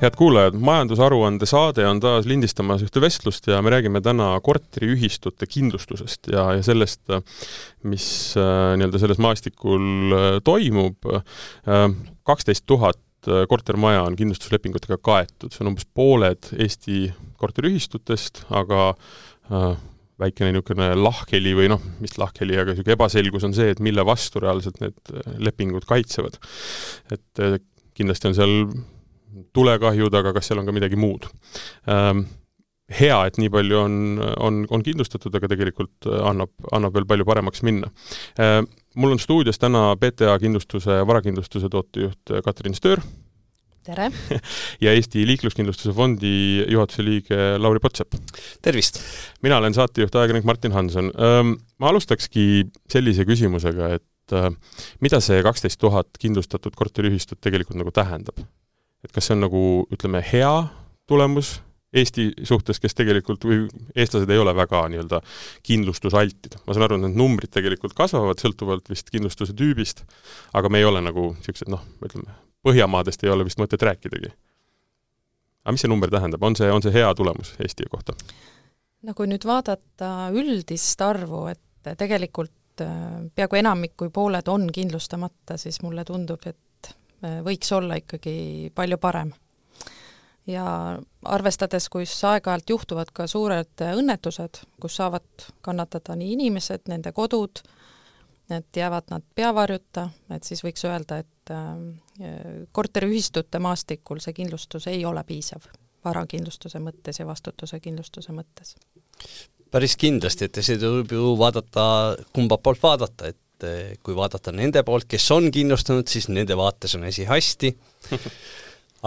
head kuulajad, majandusaruande saade on taas lindistamas ühte vestlust ja me räägime täna korteriühistute kindlustusest ja, ja sellest, mis äh, nii-öelda selles maastikul äh, toimub. Äh, kaksteist tuhat kortermaja on kindlustuslepingutega kaetud, see on umbes pooled Eesti korteriühistutest, aga väikene niisugune lahkheli või noh, mis lahkheli, aga niisugune ebaselgus on see, et mille vastu reaalselt need lepingud kaitsevad. et kindlasti on seal tulekahjud, aga kas seal on ka midagi muud ähm,? hea, et nii palju on, on, on kindlustatud, aga tegelikult annab, annab veel palju paremaks minna ähm,. mul on stuudios täna BTA kindlustuse, varakindlustuse tootejuht Katrin Stöör. tere! ja Eesti Liikluskindlustuse Fondi juhatuse liige Lauri Potsepp. tervist! mina olen saatejuht, ajakirjanik Martin Hanson ähm,. ma alustakski sellise küsimusega, et äh, mida see kaksteist tuhat kindlustatud korteriühistut tegelikult nagu tähendab? Et kas see on nagu ütleme, hea tulemus Eesti suhtes, kes tegelikult, või eestlased ei ole väga nii-öelda kindlustusaltid. ma saan aru, et need numbrid tegelikult kasvavad, sõltuvalt vist kindlustuse tüübist, aga me ei ole nagu niisugused noh, ütleme, Põhjamaadest ei ole vist mõtet rääkidagi. aga mis see number tähendab, on see, on see hea tulemus Eesti kohta? no kui nüüd vaadata üldist arvu, et tegelikult äh, peaaegu enamik kui pooled on kindlustamata, siis mulle tundub, et võiks olla ikkagi palju parem. ja arvestades, kus aeg-ajalt juhtuvad ka suured õnnetused, kus saavad kannatada nii inimesed, nende kodud, et jäävad nad peavarjuta, et siis võiks öelda, et äh, korteriühistute maastikul see kindlustus ei ole piisav varakindlustuse mõttes ja vastutuse kindlustuse mõttes päris kindlasti, et see tuleb ju vaadata, kumba poolt vaadata, et et eh, kui vaadata nende poolt, kes on kindlustanud, siis nende vaates on asi hästi.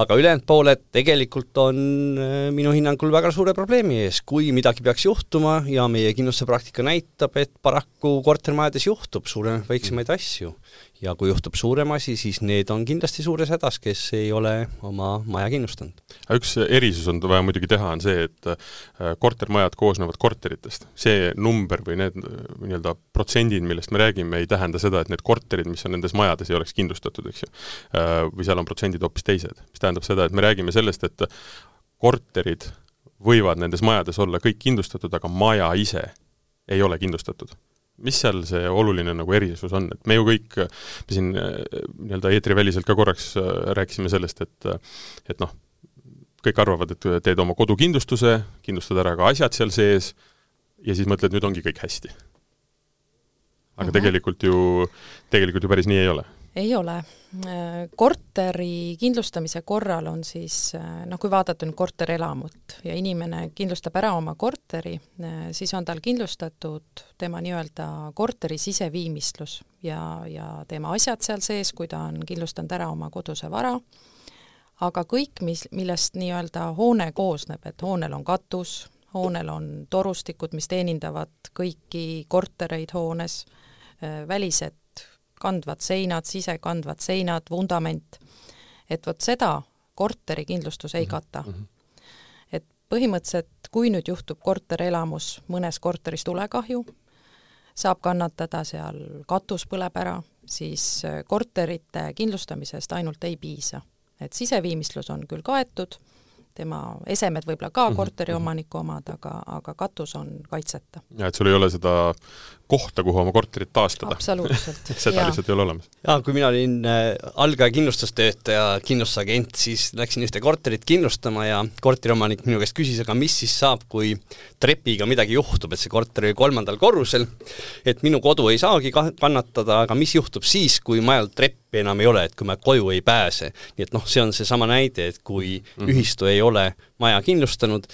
Aga ülejäänud pooled tegelikult on eh, minu hinnangul väga suure probleemi ees, kui midagi peaks juhtuma ja meie kindlustuse praktika näitab, et paraku kortermajades juhtub suuremaid, väiksemaid asju ja kui juhtub suurem asi, siis need on kindlasti suures hädas, kes ei ole oma maja kindlustanud. üks erisus on vaja muidugi teha, on see, et äh, kortermajad koosnevad korteritest. see number või need äh, nii-öelda protsendid, millest me räägime, ei tähenda seda, et need korterid, mis on nendes majades, ei oleks kindlustatud, eks ju. Äh, või seal on protsendid hoopis teised, mis tähendab seda, et me räägime sellest, et korterid võivad nendes majades olla kõik kindlustatud, aga maja ise ei ole kindlustatud mis seal see oluline nagu erisus on, et me ju kõik, me siin äh, nii-öelda eetriväliselt ka korraks äh, rääkisime sellest, et et noh, kõik arvavad, et teed oma kodukindlustuse, kindlustad ära ka asjad seal sees ja siis mõtled, nüüd ongi kõik hästi. aga mhm. -huh. tegelikult ju, tegelikult ju päris nii ei ole ei ole. korteri kindlustamise korral on siis noh, kui vaadata nüüd korterelamut ja inimene kindlustab ära oma korteri, siis on tal kindlustatud tema nii-öelda korteri siseviimistlus ja, ja tema asjad seal sees, kui ta on kindlustanud ära oma koduse vara, aga kõik, mis, millest nii-öelda hoone koosneb, et hoonel on katus, hoonel on torustikud, mis teenindavad kõiki kortereid hoones, välised kandvad seinad, sisekandvad seinad, vundament, et vot seda korterikindlustus ei mhm, kata. -hmm. et põhimõtteliselt, kui nüüd juhtub korterelamus mõnes korteris tulekahju, saab kannatada seal, katus põleb ära, siis äh, korterite kindlustamisest ainult ei piisa. et siseviimistlus on küll kaetud, tema esemed võib-olla ka mhm, korteriomaniku omad, aga, aga katus on kaitseta. ja et sul ei ole seda kohta, kuhu oma korterit taastada. absoluutselt seda lihtsalt ei ole olemas. jaa, kui mina olin äh, algaja kindlustustöötaja, kindlustusagent, siis läksin ühte korterit kindlustama ja korteriomanik minu käest küsis, aga mis siis saab, kui trepiga midagi juhtub, et see korter oli kolmandal korrusel, et minu kodu ei saagi kannatada, aga mis juhtub siis, kui majal treppi enam ei ole, et kui ma koju ei pääse. nii et noh, see on seesama näide, et kui mm -hmm. ühistu ei ole maja kindlustanud,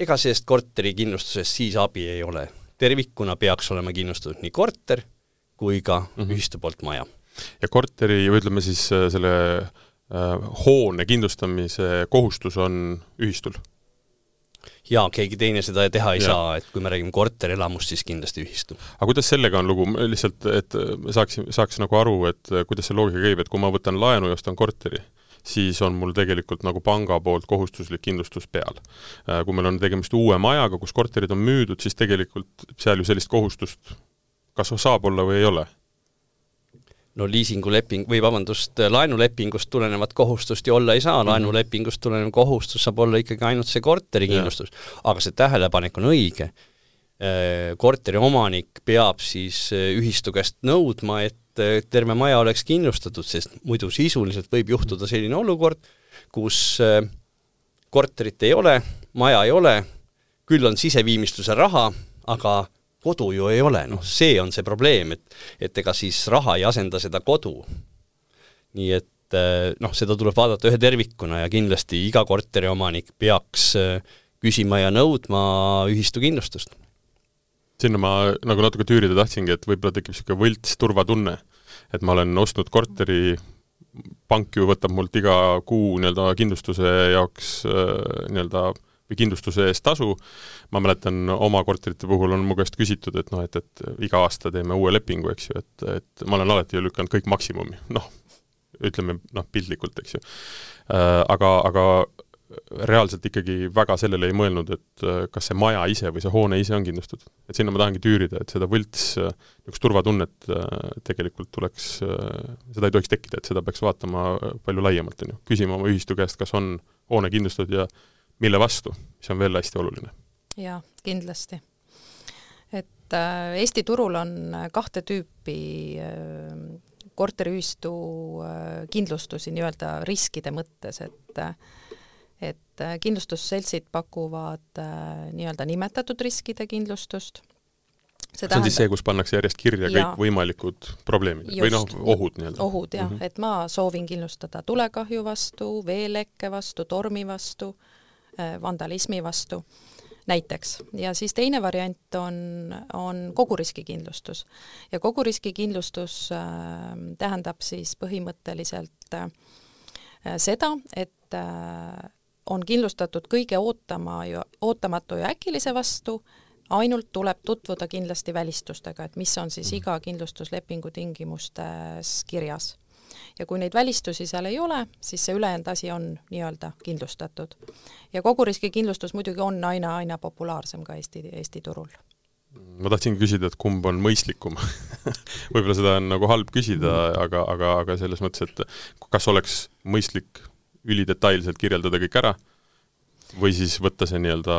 ega sellest korterikindlustusest siis abi ei ole tervikuna peaks olema kindlustatud nii korter kui ka mm -hmm. ühistu poolt maja. ja korteri või ütleme siis äh, selle äh, hoone kindlustamise kohustus on ühistul? jaa, keegi teine seda teha ei ja. saa, et kui me räägime korterelamust, siis kindlasti ühistu. aga kuidas sellega on lugu, lihtsalt, et saaks, saaks nagu aru, et kuidas see loogika käib, et kui ma võtan laenu ja ostan korteri, siis on mul tegelikult nagu panga poolt kohustuslik kindlustus peal. Äh, kui meil on tegemist uue majaga, kus korterid on müüdud, siis tegelikult seal ju sellist kohustust kas saab olla või ei ole? no liisinguleping või vabandust, laenulepingust tulenevat kohustust ju olla ei saa, mhm. laenulepingust tulenev kohustus saab olla ikkagi ainult see korterikindlustus. aga see tähelepanek on õige. Äh, korteriomanik peab siis äh, ühistu käest nõudma, et äh, terve maja oleks kindlustatud, sest muidu sisuliselt võib juhtuda selline olukord, kus korterit ei ole, maja ei ole, küll on siseviimistluse raha, aga kodu ju ei ole, noh see on see probleem, et et ega siis raha ei asenda seda kodu. nii et eh, noh, seda tuleb vaadata ühe tervikuna ja kindlasti iga korteriomanik peaks eh, küsima ja nõudma ühistukindlustust. Sinna ma nagu natuke tüürida tahtsingi, et võib-olla tekib niisugune võlts turvatunne, et ma olen ostnud korteri, pank ju võtab mult iga kuu nii-öelda kindlustuse jaoks eh, nii-öelda äh, või kindlustuse eest tasu, ma mäletan oma korterite puhul on mu käest küsitud, et noh, et, et iga aasta teeme uue lepingu, eks ju, et, et ma olen alati lükanud kõik maksimumi, noh, ütleme noh, piltlikult, eks ju. Äh, aga, aga reaalselt ikkagi väga sellele ei mõelnud, et äh, kas see maja ise või see hoone ise on kindlustatud. et sinna ma tahangi tüürida, et seda võlts, äh, niisugust turvatunnet tegelikult tuleks, seda ei tohiks tekkida, et seda peaks vaatama palju laiemalt, on ju. küsima oma ühistu käest, kas on hoone kindlustatud ja mille vastu, mis on veel hästi oluline. jaa, kindlasti. et äh, Eesti turul on kahte tüüpi äh, korteriühistu äh, kindlustusi nii-öelda riskide mõttes, et et äh, kindlustusseltsid pakuvad äh, nii-öelda nimetatud riskide kindlustust, see, on siis see, kus pannakse järjest kirja ja, kõik võimalikud probleemid just, või noh, ohud nii-öelda? ohud jah mm, -hmm. et ma soovin kindlustada tulekahju vastu, veelekke vastu, tormi vastu äh,, vandalismi vastu näiteks. ja siis teine variant on, on koguriskikindlustus. ja koguriskikindlustus äh, tähendab siis põhimõtteliselt äh, seda, et äh, on kindlustatud kõige ootama ja ootamatu ja äkilise vastu, ainult tuleb tutvuda kindlasti välistustega, et mis on siis iga kindlustuslepingu tingimustes kirjas. Ja kui neid välistusi seal ei ole, siis see ülejäänud asi on nii-öelda kindlustatud. ja koguriskikindlustus muidugi on aina, aina populaarsem ka Eesti, Eesti turul. Ma tahtsingi küsida, et kumb on mõistlikum. Võib-olla seda on nagu halb küsida, aga, aga, aga selles mõttes, et kas oleks mõistlik ülidetailselt kirjeldada kõik ära või siis võtta see nii-öelda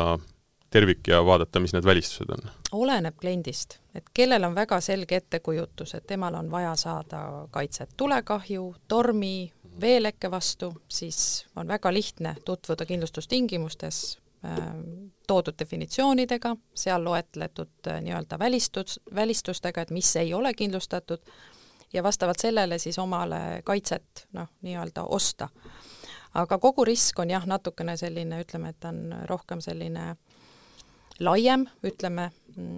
tervik ja vaadata, mis need välistused on? oleneb kliendist, et kellel on väga selge ettekujutus, et temal on vaja saada kaitset tulekahju, tormi, veelekke vastu, siis on väga lihtne tutvuda kindlustustingimustes äh, toodud definitsioonidega, seal loetletud äh, nii-öelda välistus, välistustega, et mis ei ole kindlustatud, ja vastavalt sellele siis omale kaitset noh, nii-öelda osta. Aga kogu risk on jah, natukene selline, ütleme, et ta on rohkem selline laiem, ütleme,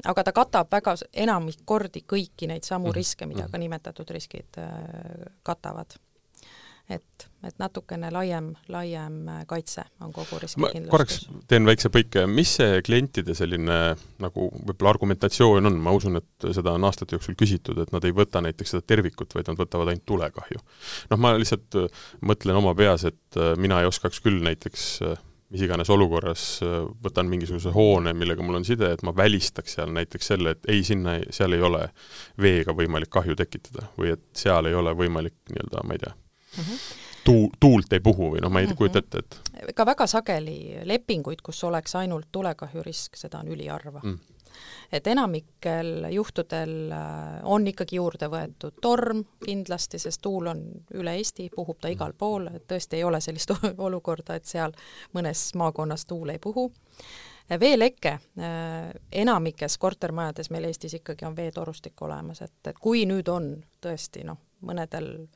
aga ta katab väga enamik kordi kõiki neid samu mhm. riske, mida mhm. ka nimetatud riskid äh, katavad. Et, et natukene laiem, laiem kaitse on kogu riskikindlustus. korraks teen väikse põike, mis see klientide selline nagu võib-olla argumentatsioon on, ma usun, et seda on aastate jooksul küsitud, et nad ei võta näiteks seda tervikut, vaid nad võtavad ainult tulekahju. noh, ma lihtsalt mõtlen oma peas, et äh, mina ei oskaks küll näiteks äh, mis iganes olukorras äh, võtan mingisuguse hoone, millega mul on side, et ma välistaks seal näiteks selle, et ei, sinna, seal ei ole veega võimalik kahju tekitada või et seal ei ole võimalik nii-öelda, ma ei tea mm, -hmm. tuu-, tuult ei puhu või noh, ma ei mm -hmm. kujuta ette, et ka väga sageli lepinguid, kus oleks ainult tulekahjurisk, seda on üliharva mm et enamikel juhtudel äh, on ikkagi juurde võetud torm kindlasti, sest tuul on üle Eesti, puhub ta igal pool, et tõesti ei ole sellist olukorda, et seal mõnes maakonnas tuul ei puhu. veeleke, äh, enamikes kortermajades meil Eestis ikkagi on veetorustik olemas, et, et kui nüüd on tõesti noh, mõnedel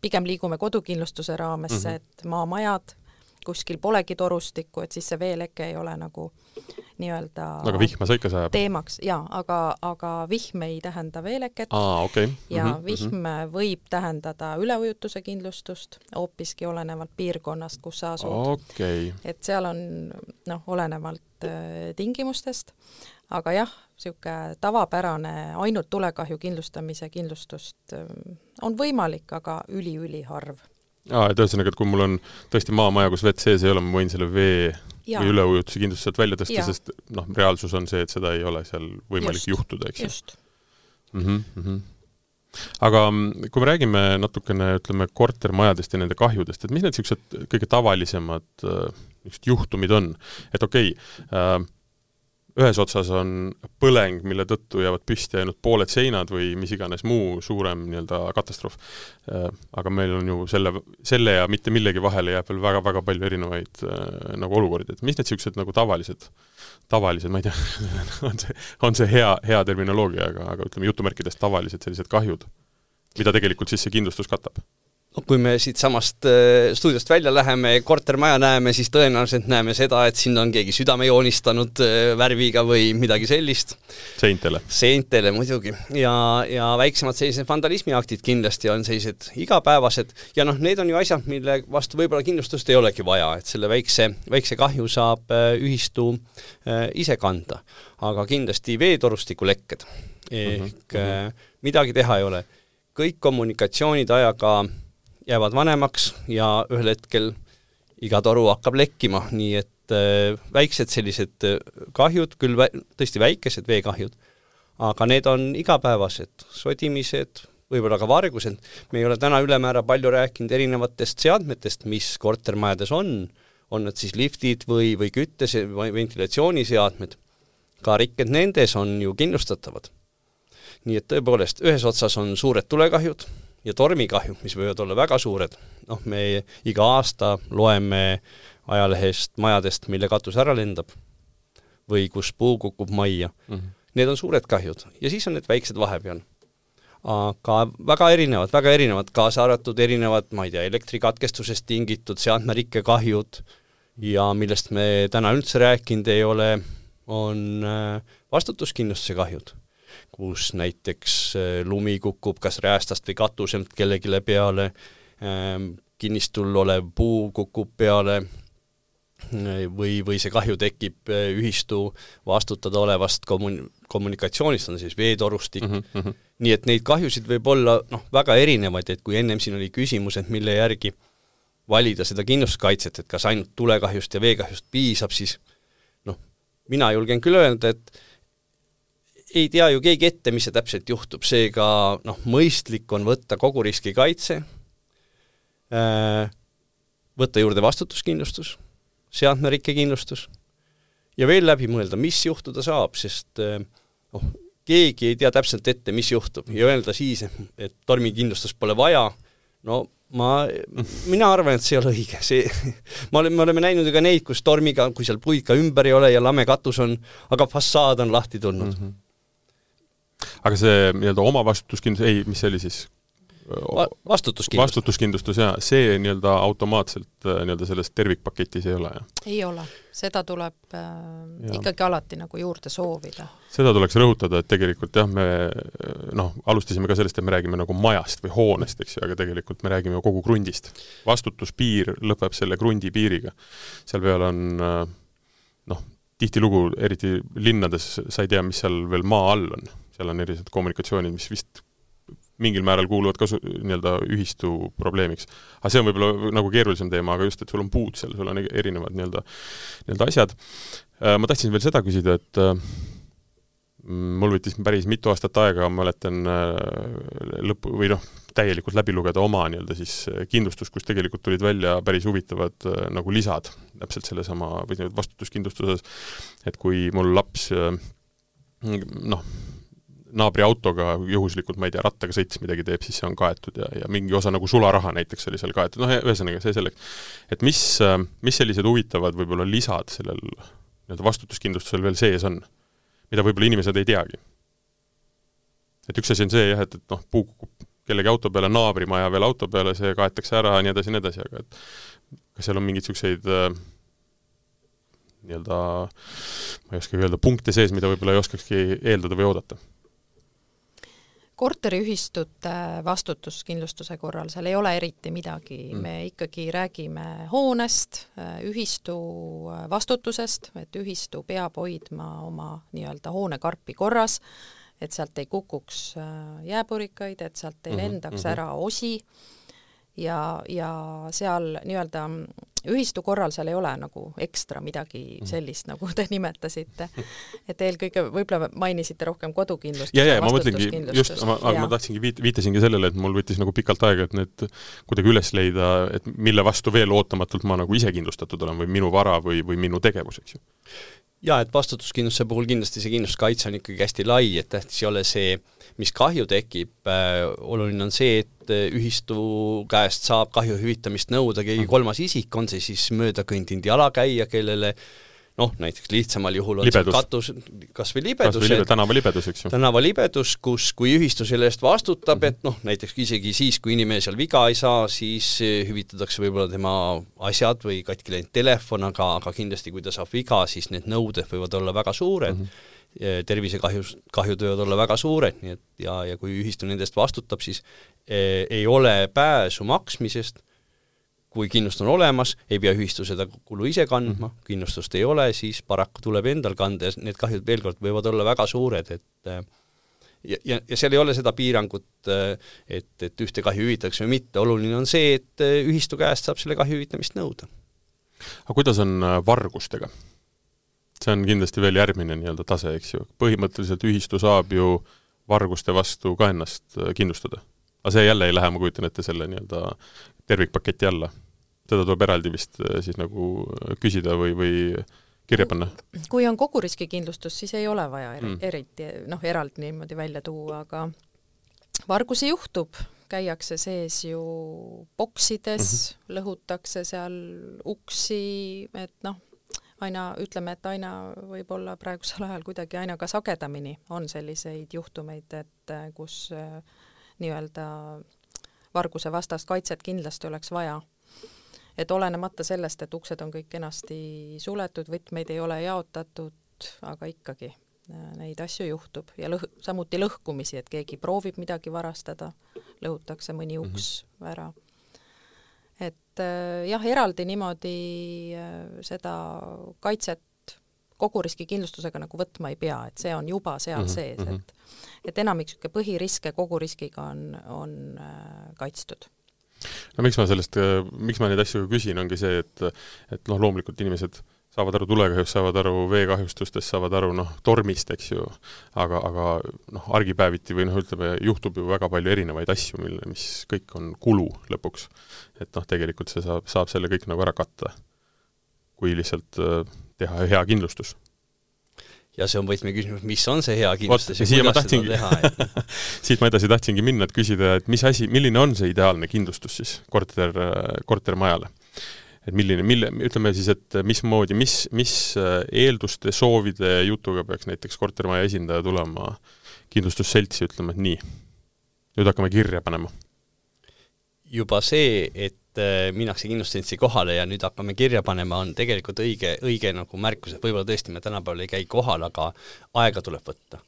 pigem liigume kodukindlustuse raamesse mm, -hmm. et maamajad, kuskil polegi torustikku, et siis see veeleke ei ole nagu nii-öelda aga vihma see ikka sajab? teemaks, jaa, aga, aga vihm ei tähenda veeleket Aa, okay. ja mm -hmm, vihm võib tähendada üleujutuse kindlustust, hoopiski olenevalt piirkonnast, kus sa asud okay.. et seal on noh, olenevalt äh, tingimustest, aga jah, niisugune tavapärane ainult tulekahju kindlustamise kindlustust äh, on võimalik, aga üli-üliharv aa, et ühesõnaga, et kui mul on tõesti maamaja, kus vett sees ei ole, ma võin selle vee ja. või üleujutuse kindlust sealt välja tõsta, sest noh, reaalsus on see, et seda ei ole seal võimalik just, juhtuda, eks ju. just mm. -hmm, mm -hmm. aga kui me räägime natukene, ütleme, kortermajadest ja nende kahjudest, et mis need niisugused kõige tavalisemad niisugused juhtumid on, et okei okay, äh,, ühes otsas on põleng, mille tõttu jäävad püsti ainult pooled seinad või mis iganes muu suurem nii-öelda katastroof. Äh, aga meil on ju selle, selle ja mitte millegi vahele jääb veel väga-väga palju erinevaid äh, nagu olukordi, et mis need niisugused nagu tavalised, tavalised, ma ei tea on see, on see hea, hea terminoloogia, aga, aga ütleme jutumärkides tavalised sellised kahjud, mida tegelikult siis see kindlustus katab no kui me siitsamast äh, stuudiost välja läheme, kortermaja näeme, siis tõenäoliselt näeme seda, et sinna on keegi südame joonistanud äh, värviga või midagi sellist. seintele. seintele muidugi. ja, ja väiksemad sellised vandalismiaktid kindlasti on sellised igapäevased ja noh, need on ju asjad, mille vastu võib-olla kindlustust ei olegi vaja, et selle väikse, väikse kahju saab äh, ühistu ise kanda. aga kindlasti veetorustikulekked ehk mm -hmm. midagi teha ei ole. kõik kommunikatsioonid ajaga jäävad vanemaks ja ühel hetkel iga toru hakkab lekkima, nii et äh, väiksed sellised äh, kahjud, küll vä-, tõesti väikesed veekahjud, aga need on igapäevased, sodimised, võib-olla ka vargused, me ei ole täna ülemäära palju rääkinud erinevatest seadmetest, mis kortermajades on, on need siis liftid või, või küttes- või ventilatsiooniseadmed, ka rikked nendes on ju kindlustatavad. nii et tõepoolest, ühes otsas on suured tulekahjud, ja tormikahjud, mis võivad olla väga suured, noh, me iga aasta loeme ajalehest majadest, mille katus ära lendab või kus puu kukub majja mm. -hmm. Need on suured kahjud ja siis on need väiksed vahepeal. aga väga erinevad, väga erinevad, kaasa arvatud erinevad, ma ei tea, elektrikatkestusest tingitud seadmerikkekahjud ja millest me täna üldse rääkinud ei ole, on äh, vastutuskindlustuse kahjud kus näiteks äh, lumi kukub kas räästast või katuselt kellelegi peale, ähm, kinnistul olev puu kukub peale äh, või, või see kahju tekib äh, ühistu vastutada olevast kommun-, kommunikatsioonist, on siis veetorustik mm, -hmm. nii et neid kahjusid võib olla noh, väga erinevaid, et kui ennem siin oli küsimus, et mille järgi valida seda kindlustuskaitset, et kas ainult tulekahjust ja veekahjust piisab, siis noh, mina julgen küll öelda, et ei tea ju keegi ette, mis see täpselt juhtub, seega noh, mõistlik on võtta kogu riskikaitse, äh, võtta juurde vastutuskindlustus, seadmerikkekindlustus ja veel läbi mõelda, mis juhtuda saab, sest äh, noh, keegi ei tea täpselt ette, mis juhtub ja öelda siis, et tormikindlustust pole vaja, no ma, mina arvan, et see ei ole õige, see, ma olen, me oleme näinud ju ka neid, kus tormiga, kui seal puid ka ümber ei ole ja lame katus on, aga fassaad on lahti tulnud mm. -hmm aga see nii-öelda omavastutuskindlus, ei, mis see oli siis? Va-, vastutuskindlustus. vastutuskindlustus, jaa, see nii-öelda automaatselt äh, nii-öelda selles tervikpaketis ei ole, jah? ei ole, seda tuleb äh, ja. ikkagi alati nagu juurde soovida. seda tuleks rõhutada, et tegelikult jah, me noh, alustasime ka sellest, et me räägime nagu majast või hoonest, eks ju, aga tegelikult me räägime ju kogu krundist. vastutuspiir lõpeb selle krundi piiriga. seal peal on äh, noh, tihtilugu, eriti linnades, sa ei tea, mis seal veel maa all on seal on erinevad kommunikatsioonid, mis vist mingil määral kuuluvad ka nii-öelda ühistu probleemiks. aga see on võib-olla nagu keerulisem teema, aga just, et sul on puud seal, sul on erinevad nii-öelda, nii-öelda asjad. Äh, ma tahtsin veel seda küsida, et äh, mul võttis päris mitu aastat aega, ma mäletan äh, lõpu, või noh, täielikult läbi lugeda oma nii-öelda siis kindlustus, kus tegelikult tulid välja päris huvitavad nagu lisad täpselt sellesama või vastutuskindlustuses, et kui mul laps noh, naabri autoga juhuslikult, ma ei tea, rattaga sõites midagi teeb, siis see on kaetud ja, ja mingi osa nagu sularaha näiteks oli seal kaetud, noh ühesõnaga see selleks. et mis, mis sellised huvitavad võib-olla lisad sellel nii-öelda vastutuskindlustusel veel sees on, mida võib-olla inimesed ei teagi? et üks asi on see jah, et, et noh, puu kukub kellegi auto peale, naabrimaja veel auto peale, see kaetakse ära ja nii edasi ja nii edasi, aga et kas seal on mingeid niisuguseid äh, nii-öelda, ma ei oskagi öelda, punkte sees, mida võib-olla ei oskakski eeldada või oodata? Korteriühistute vastutuskindlustuse korral seal ei ole eriti midagi mm., me ikkagi räägime hoonest, ühistu vastutusest, et ühistu peab hoidma oma nii-öelda hoonekarpi korras, et sealt ei kukuks jääpurikaid, et sealt ei mhm, lendaks mm -hmm. ära osi ja, ja seal nii-öelda ühistu korral seal ei ole nagu ekstra midagi mhm. sellist, nagu te nimetasite. et eelkõige võib-olla mainisite rohkem kodukindlustust ja, ja, ja ma mõtlengi just, ma, aga ma tahtsingi viit-, viitasingi sellele, et mul võttis nagu pikalt aega, et need kuidagi üles leida, et mille vastu veel ootamatult ma nagu ise kindlustatud olen või minu vara või, või minu tegevus, eks ju jaa, et vastutuskindlustuse puhul kindlasti see kindlustuskaitse on ikkagi hästi lai, et tähtis ei ole see, mis kahju tekib. Äh,, oluline on see, et äh, ühistu käest saab kahju hüvitamist nõuda keegi kolmas isik, on see siis möödakõndinud jalakäija, kellele äh, noh, näiteks lihtsamal juhul on libedus. katus, kas või libedus, libe, tänavalibedus, eks ju. tänavalibedus, kus, kui ühistu selle eest vastutab, et noh, näiteks isegi siis, kui inimene seal viga ei saa, siis hüvitatakse võib-olla tema asjad või katki läinud telefon, aga, aga kindlasti kui ta saab viga, siis need nõuded võivad olla väga suured mm, -hmm. tervisekahjus, kahjud võivad olla väga suured, nii et ja, ja kui ühistu nende eest vastutab, siis e, ei ole pääsu maksmisest kui kindlust on olemas, ei pea ühistu seda kulu ise kandma, mhm. kindlustust ei ole, siis paraku tuleb endal kanda ja need kahjud veel kord võivad olla väga suured, et ja, ja, ja seal ei ole seda piirangut, et, et ühte kahju hüvitatakse või mitte, oluline on see, et ühistu käest saab selle kahju hüvitamist nõuda. aga kuidas on äh, vargustega? see on kindlasti veel järgmine nii-öelda tase, eks ju, põhimõtteliselt ühistu saab ju varguste vastu ka ennast äh, kindlustada. Aga see jälle ei lähe, ma kujutan ette, selle nii-öelda tervikpaketi alla? seda tuleb eraldi vist äh, siis nagu küsida või, või kirja panna? kui on kogu riskikindlustus, siis ei ole vaja eri, mm. eriti noh, eraldi niimoodi välja tuua, aga vargusi juhtub, käiakse sees ju boksides mm, -hmm. lõhutakse seal uksi, et noh, aina, ütleme, et aina võib-olla praegusel ajal kuidagi aina ka sagedamini on selliseid juhtumeid, et äh, kus äh, nii-öelda varguse vastast kaitset kindlasti oleks vaja. et olenemata sellest, et uksed on kõik kenasti suletud, võtmeid ei ole jaotatud, aga ikkagi äh, neid asju juhtub ja lõh-, samuti lõhkumisi, et keegi proovib midagi varastada, lõhutakse mõni uks mm -hmm. ära. et äh, jah, eraldi niimoodi äh, seda kaitset kogu riskikindlustusega nagu võtma ei pea, et see on juba seal mm -hmm, sees, mhm. et et enamik niisugune põhiriske kogu riskiga on, on äh, kaitstud no miks ma sellest, äh, miks ma neid asju küsin, ongi see, et et noh, loomulikult inimesed saavad aru tulekahjust, saavad aru veekahjustustest, saavad aru noh, tormist, eks ju, aga, aga noh, argipäeviti või noh, ütleme, juhtub ju väga palju erinevaid asju, mille, mis kõik on kulu lõpuks. et noh, tegelikult see saab, saab selle kõik nagu ära katta, kui lihtsalt äh, teha hea kindlustus ja see on võtmeküsimus, mis on see hea kindlustus ja kuidas tahtsingi, seda teha et... siit ma edasi tahtsingi minna, et küsida, et mis asi, milline on see ideaalne kindlustus siis korter, kortermajale? et milline, mille, ütleme siis, et mismoodi, mis, mis eelduste, soovide ja jutuga peaks näiteks kortermaja esindaja tulema kindlustusseltsi, ütlema, et nii, nüüd hakkame kirja panema? Juba see, et Äh, minnakse kindlustusseltsi kohale ja nüüd hakkame kirja panema, on tegelikult õige, õige nagu märkus, et võib-olla tõesti me tänapäeval ei käi kohal, aga aega tuleb võtta.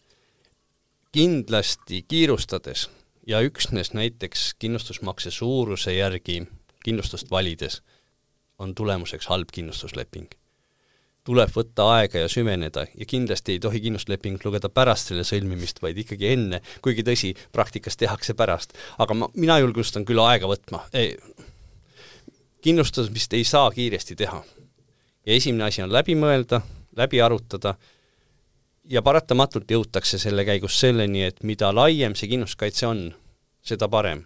kindlasti kiirustades ja üksnes näiteks kindlustusmakse suuruse järgi kindlustust valides on tulemuseks halb kindlustusleping. Tuleb võtta aega ja süveneda ja kindlasti ei tohi kindlustuslepingut lugeda pärast selle sõlmimist, vaid ikkagi enne, kuigi tõsi, praktikas tehakse pärast. aga ma, mina julgustan küll aega võtma kindlustamist ei saa kiiresti teha. ja esimene asi on läbi mõelda, läbi arutada ja paratamatult jõutakse selle käigus selleni, et mida laiem see kindlustuskaitse on, seda parem.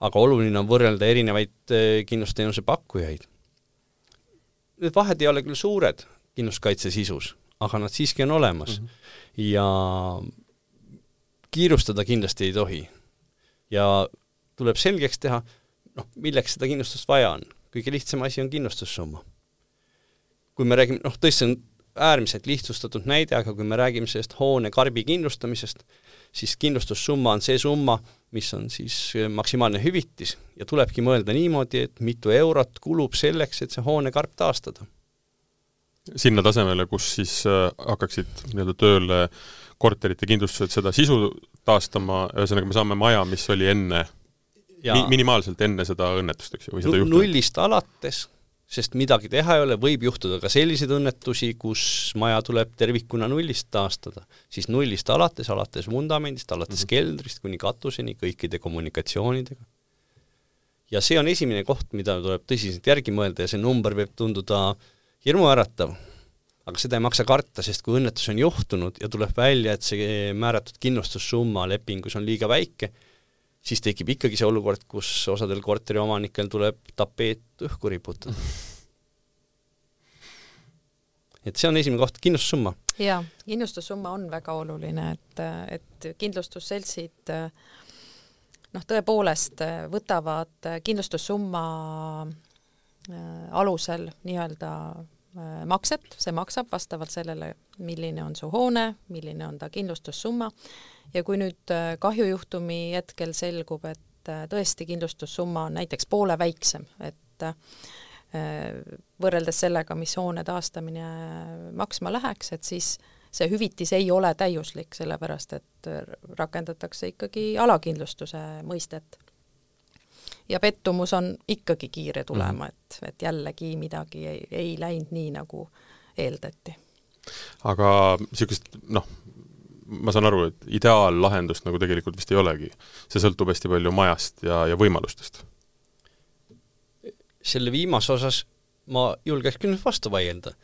aga oluline on võrrelda erinevaid eh, kindlusteenuse pakkujaid. Need vahed ei ole küll suured kindlustuskaitse sisus, aga nad siiski on olemas mm. -hmm. ja kiirustada kindlasti ei tohi. ja tuleb selgeks teha, noh, milleks seda kindlustust vaja on? kõige lihtsam asi on kindlustussumma. kui me räägime, noh tõesti, on äärmiselt lihtsustatud näide, aga kui me räägime sellest hoone karbi kindlustamisest, siis kindlustussumma on see summa, mis on siis maksimaalne hüvitis ja tulebki mõelda niimoodi, et mitu eurot kulub selleks, et see hoonekarp taastada. sinna tasemele, kus siis äh, hakkaksid nii-öelda tööle korterite kindlustused seda sisu taastama, ühesõnaga me saame maja, mis oli enne Mi minimaalselt enne seda õnnetust, eks ju, või seda juhtumit? nullist alates, sest midagi teha ei ole, võib juhtuda ka selliseid õnnetusi, kus maja tuleb tervikuna nullist taastada. siis nullist alates, alates vundamendist, alates mm -hmm. keldrist kuni katuseni, kõikide kommunikatsioonidega. ja see on esimene koht, mida tuleb tõsiselt järgi mõelda ja see number võib tunduda hirmuäratav, aga seda ei maksa karta, sest kui õnnetus on juhtunud ja tuleb välja, et see määratud kindlustussumma lepingus on liiga väike, siis tekib ikkagi see olukord, kus osadel korteriomanikel tuleb tapeet õhku riputada. et see on esimene koht, kindlustussumma. jaa, kindlustussumma on väga oluline, et, et kindlustusseltsid noh, tõepoolest võtavad kindlustussumma äh, alusel nii-öelda makset, see maksab vastavalt sellele, milline on su hoone, milline on ta kindlustussumma ja kui nüüd äh, kahjujuhtumi hetkel selgub, et äh, tõesti kindlustussumma on näiteks poole väiksem, et äh, võrreldes sellega, mis hoone taastamine maksma läheks, et siis see hüvitis ei ole täiuslik, sellepärast et rakendatakse ikkagi alakindlustuse mõistet. Ja pettumus on ikkagi kiire tulema, mhm. et, et jällegi midagi ei, ei läinud nii, nagu eeldati. aga niisugust noh, ma saan aru, et ideaallahendust nagu tegelikult vist ei olegi. see sõltub hästi palju majast ja, ja võimalustest. selle viimase osas ma julgeks küll vastu vaielda.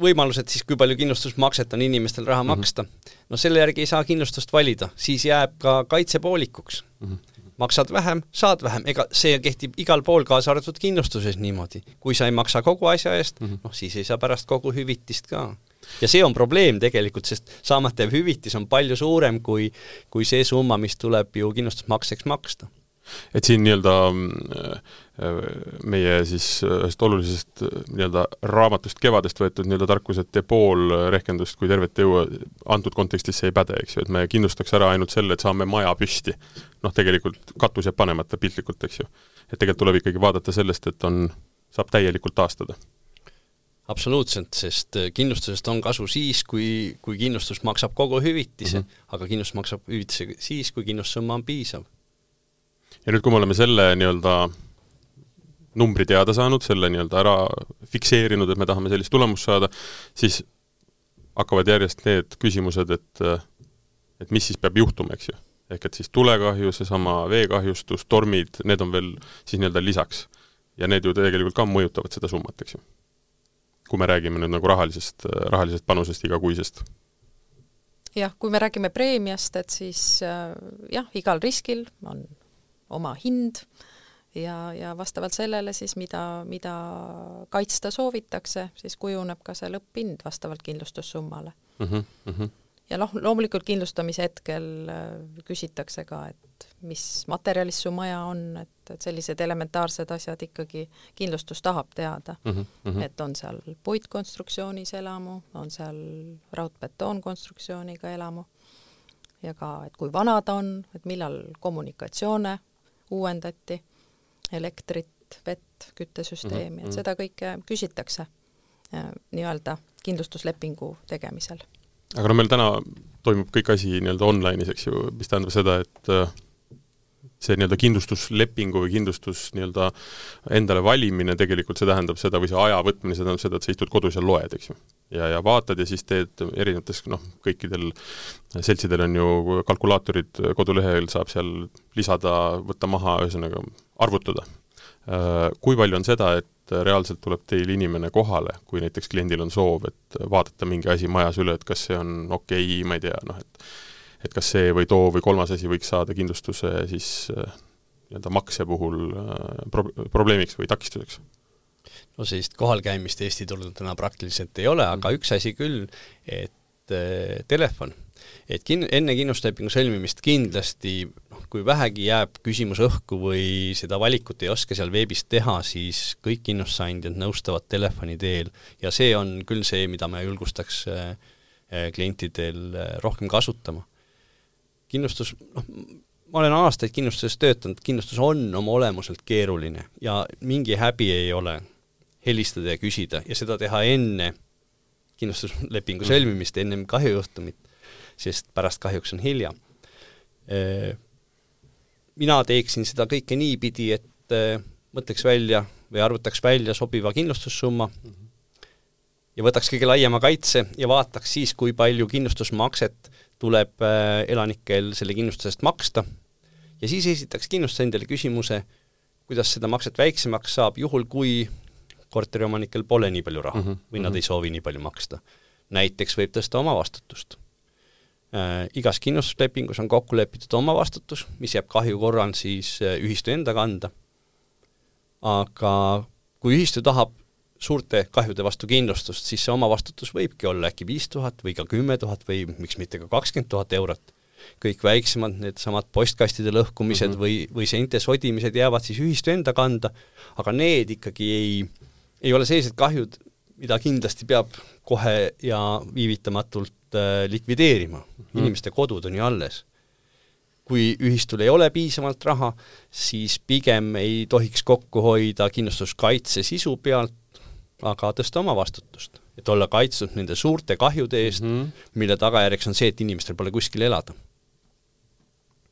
võimalused siis, kui palju kindlustusmakset on inimestel raha mm -hmm. maksta, no selle järgi ei saa kindlustust valida, siis jääb ka kaitse poolikuks mm. -hmm maksad vähem, saad vähem, ega see kehtib igal pool, kaasa arvatud kindlustuses niimoodi. kui sa ei maksa kogu asja eest mm, -hmm. noh siis ei saa pärast kogu hüvitist ka ja see on probleem tegelikult, sest saamata jääv hüvitis on palju suurem kui, kui see summa, mis tuleb ju kindlustusmakseks maksta et siin nii-öelda äh, meie siis ühest olulisest äh, nii-öelda raamatust Kevadest võetud nii-öelda tarkus, et pool rehkendust kui tervet ei jõua, antud kontekstis see ei päde, eks ju, et me kindlustaks ära ainult selle, et saame maja püsti. noh, tegelikult katus jääb panemata piltlikult, eks ju. et tegelikult tuleb ikkagi vaadata sellest, et on, saab täielikult taastada absoluutselt, sest äh, kindlustusest on kasu siis, kui, kui kindlustus maksab kogu hüvitise mm, -hmm. aga kindlustus maksab hüvitise siis, kui kindlustussumma on piisav. Ja nüüd, kui me oleme selle nii-öelda numbri teada saanud, selle nii-öelda ära fikseerinud, et me tahame sellist tulemust saada, siis hakkavad järjest need küsimused, et et mis siis peab juhtuma, eks ju. ehk et siis tulekahju, seesama veekahjustus, tormid, need on veel siis nii-öelda lisaks. ja need ju tegelikult ka mõjutavad seda summat, eks ju kui me räägime nüüd nagu rahalisest, rahalisest panusest igakuisest? jah, kui me räägime preemiast, et siis jah, igal riskil on oma hind ja, ja vastavalt sellele siis, mida, mida kaitsta soovitakse, siis kujuneb ka see lõpphind vastavalt kindlustussummale mm. -hmm, mm -hmm ja noh, loomulikult kindlustamise hetkel äh, küsitakse ka, et mis materjalist su maja on, et, et sellised elementaarsed asjad ikkagi kindlustus tahab teada mm. -hmm. et on seal puitkonstruktsioonis elamu, on seal raudbetoonkonstruktsiooniga elamu ja ka, et kui vana ta on, et millal kommunikatsioone uuendati, elektrit, vett, küttesüsteemi mm, -hmm. et seda kõike küsitakse äh, nii-öelda kindlustuslepingu tegemisel aga no meil täna toimub kõik asi nii-öelda online'is, eks ju, mis tähendab seda, et äh, see nii-öelda kindlustuslepingu või kindlustus nii-öelda endale valimine tegelikult, see tähendab seda, või see aja võtmine, see tähendab seda, et sa istud kodus ja loed, eks ju. Ja, ja vaatad ja siis teed erinevates, noh, kõikidel seltsidel on ju kalkulaatorid kodulehel, saab seal lisada, võtta maha, ühesõnaga arvutada. Äh, kui palju on seda, et reaalselt tuleb teil inimene kohale, kui näiteks kliendil on soov, et vaadata mingi asi majas üle, et kas see on okei okay,, ma ei tea, noh et et kas see või too või kolmas asi võiks saada kindlustuse siis äh, nii-öelda makse puhul äh, pro-, probleemiks või takistuseks? No sellist kohalkäimist Eesti turul täna praktiliselt ei ole, aga mhm. üks asi küll, et äh, telefon et kin-, enne kindlustuslepingu sõlmimist kindlasti noh, kui vähegi jääb küsimus õhku või seda valikut ei oska seal veebis teha, siis kõik kindlustusandjad nõustavad telefoni teel ja see on küll see, mida ma julgustaks äh, äh, klientidel äh, rohkem kasutama. kindlustus, noh, ma olen aastaid kindlustuses töötanud, kindlustus on oma olemuselt keeruline ja mingi häbi ei ole helistada ja küsida ja seda teha enne kindlustuslepingu sõlmimist, ennem kahjujuhtumit sest pärast kahjuks on hilja. mina teeksin seda kõike niipidi, et mõtleks välja või arvutaks välja sobiva kindlustussumma ja võtaks kõige laiema kaitse ja vaataks siis, kui palju kindlustusmakset tuleb elanikel selle kindlustuse eest maksta ja siis esitaks kindlustaja endale küsimuse, kuidas seda makset väiksemaks saab, juhul kui korteriomanikel pole nii palju raha mm -hmm. või nad mhm. ei soovi nii palju maksta. näiteks võib tõsta omavastutust äh,. Igas kindlustuslepingus on kokku lepitud omavastutus, mis jääb kahju korral siis äh, ühistu enda kanda, aga kui ühistu tahab suurte kahjude vastu kindlustust, siis see omavastutus võibki olla äkki viis tuhat või ka kümme tuhat või miks mitte ka kakskümmend tuhat eurot. kõik väiksemad, needsamad postkastide lõhkumised mm -hmm. või, või seinte sodimised jäävad siis ühistu enda kanda, aga need ikkagi ei, ei ole sellised kahjud, mida kindlasti peab kohe ja viivitamatult äh, likvideerima mm. inimeste kodud on ju alles. kui ühistul ei ole piisavalt raha, siis pigem ei tohiks kokku hoida kindlustuskaitse sisu pealt, aga tõsta oma vastutust, et olla kaitstud nende suurte kahjude eest mm, -hmm. mille tagajärjeks on see, et inimestel pole kuskil elada.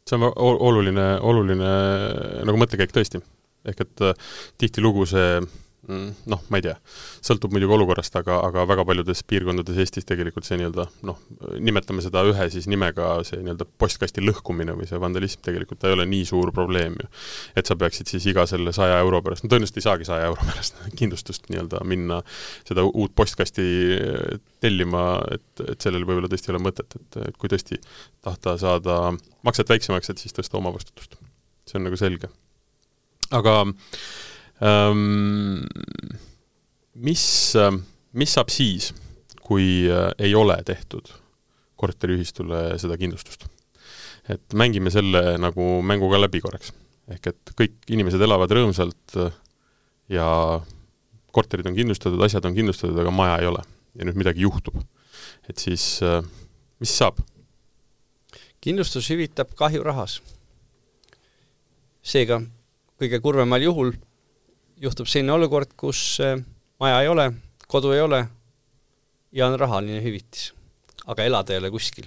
see on oluline, oluline nagu mõttekäik tõesti. ehk et äh, tihtilugu see noh, ma ei tea, sõltub muidugi olukorrast, aga, aga väga paljudes piirkondades Eestis tegelikult see nii-öelda noh, nimetame seda ühe siis nimega see nii-öelda postkasti lõhkumine või see vandalism tegelikult ta ei ole nii suur probleem ju. et sa peaksid siis iga selle saja euro pärast, no tõenäoliselt ei saagi saja euro pärast kindlustust nii-öelda minna seda uut postkasti eh, tellima, et, et sellel võib-olla tõesti ei ole mõtet, et, et kui tõesti tahta saada makset väiksemaks, et siis tõsta omavastutust. see on nagu selge. aga äh, mis, mis saab siis, kui äh, ei ole tehtud korteriühistule seda kindlustust? et mängime selle nagu mängu ka läbi korraks. ehk et kõik inimesed elavad rõõmsalt äh, ja korterid on kindlustatud, asjad on kindlustatud, aga maja ei ole. ja nüüd midagi juhtub. et siis äh, mis saab? kindlustus hüvitab kahju rahas. seega kõige kurvemal juhul juhtub selline olukord, kus äh, maja ei ole, kodu ei ole ja on rahaline hüvitis. aga elada ei ole kuskil.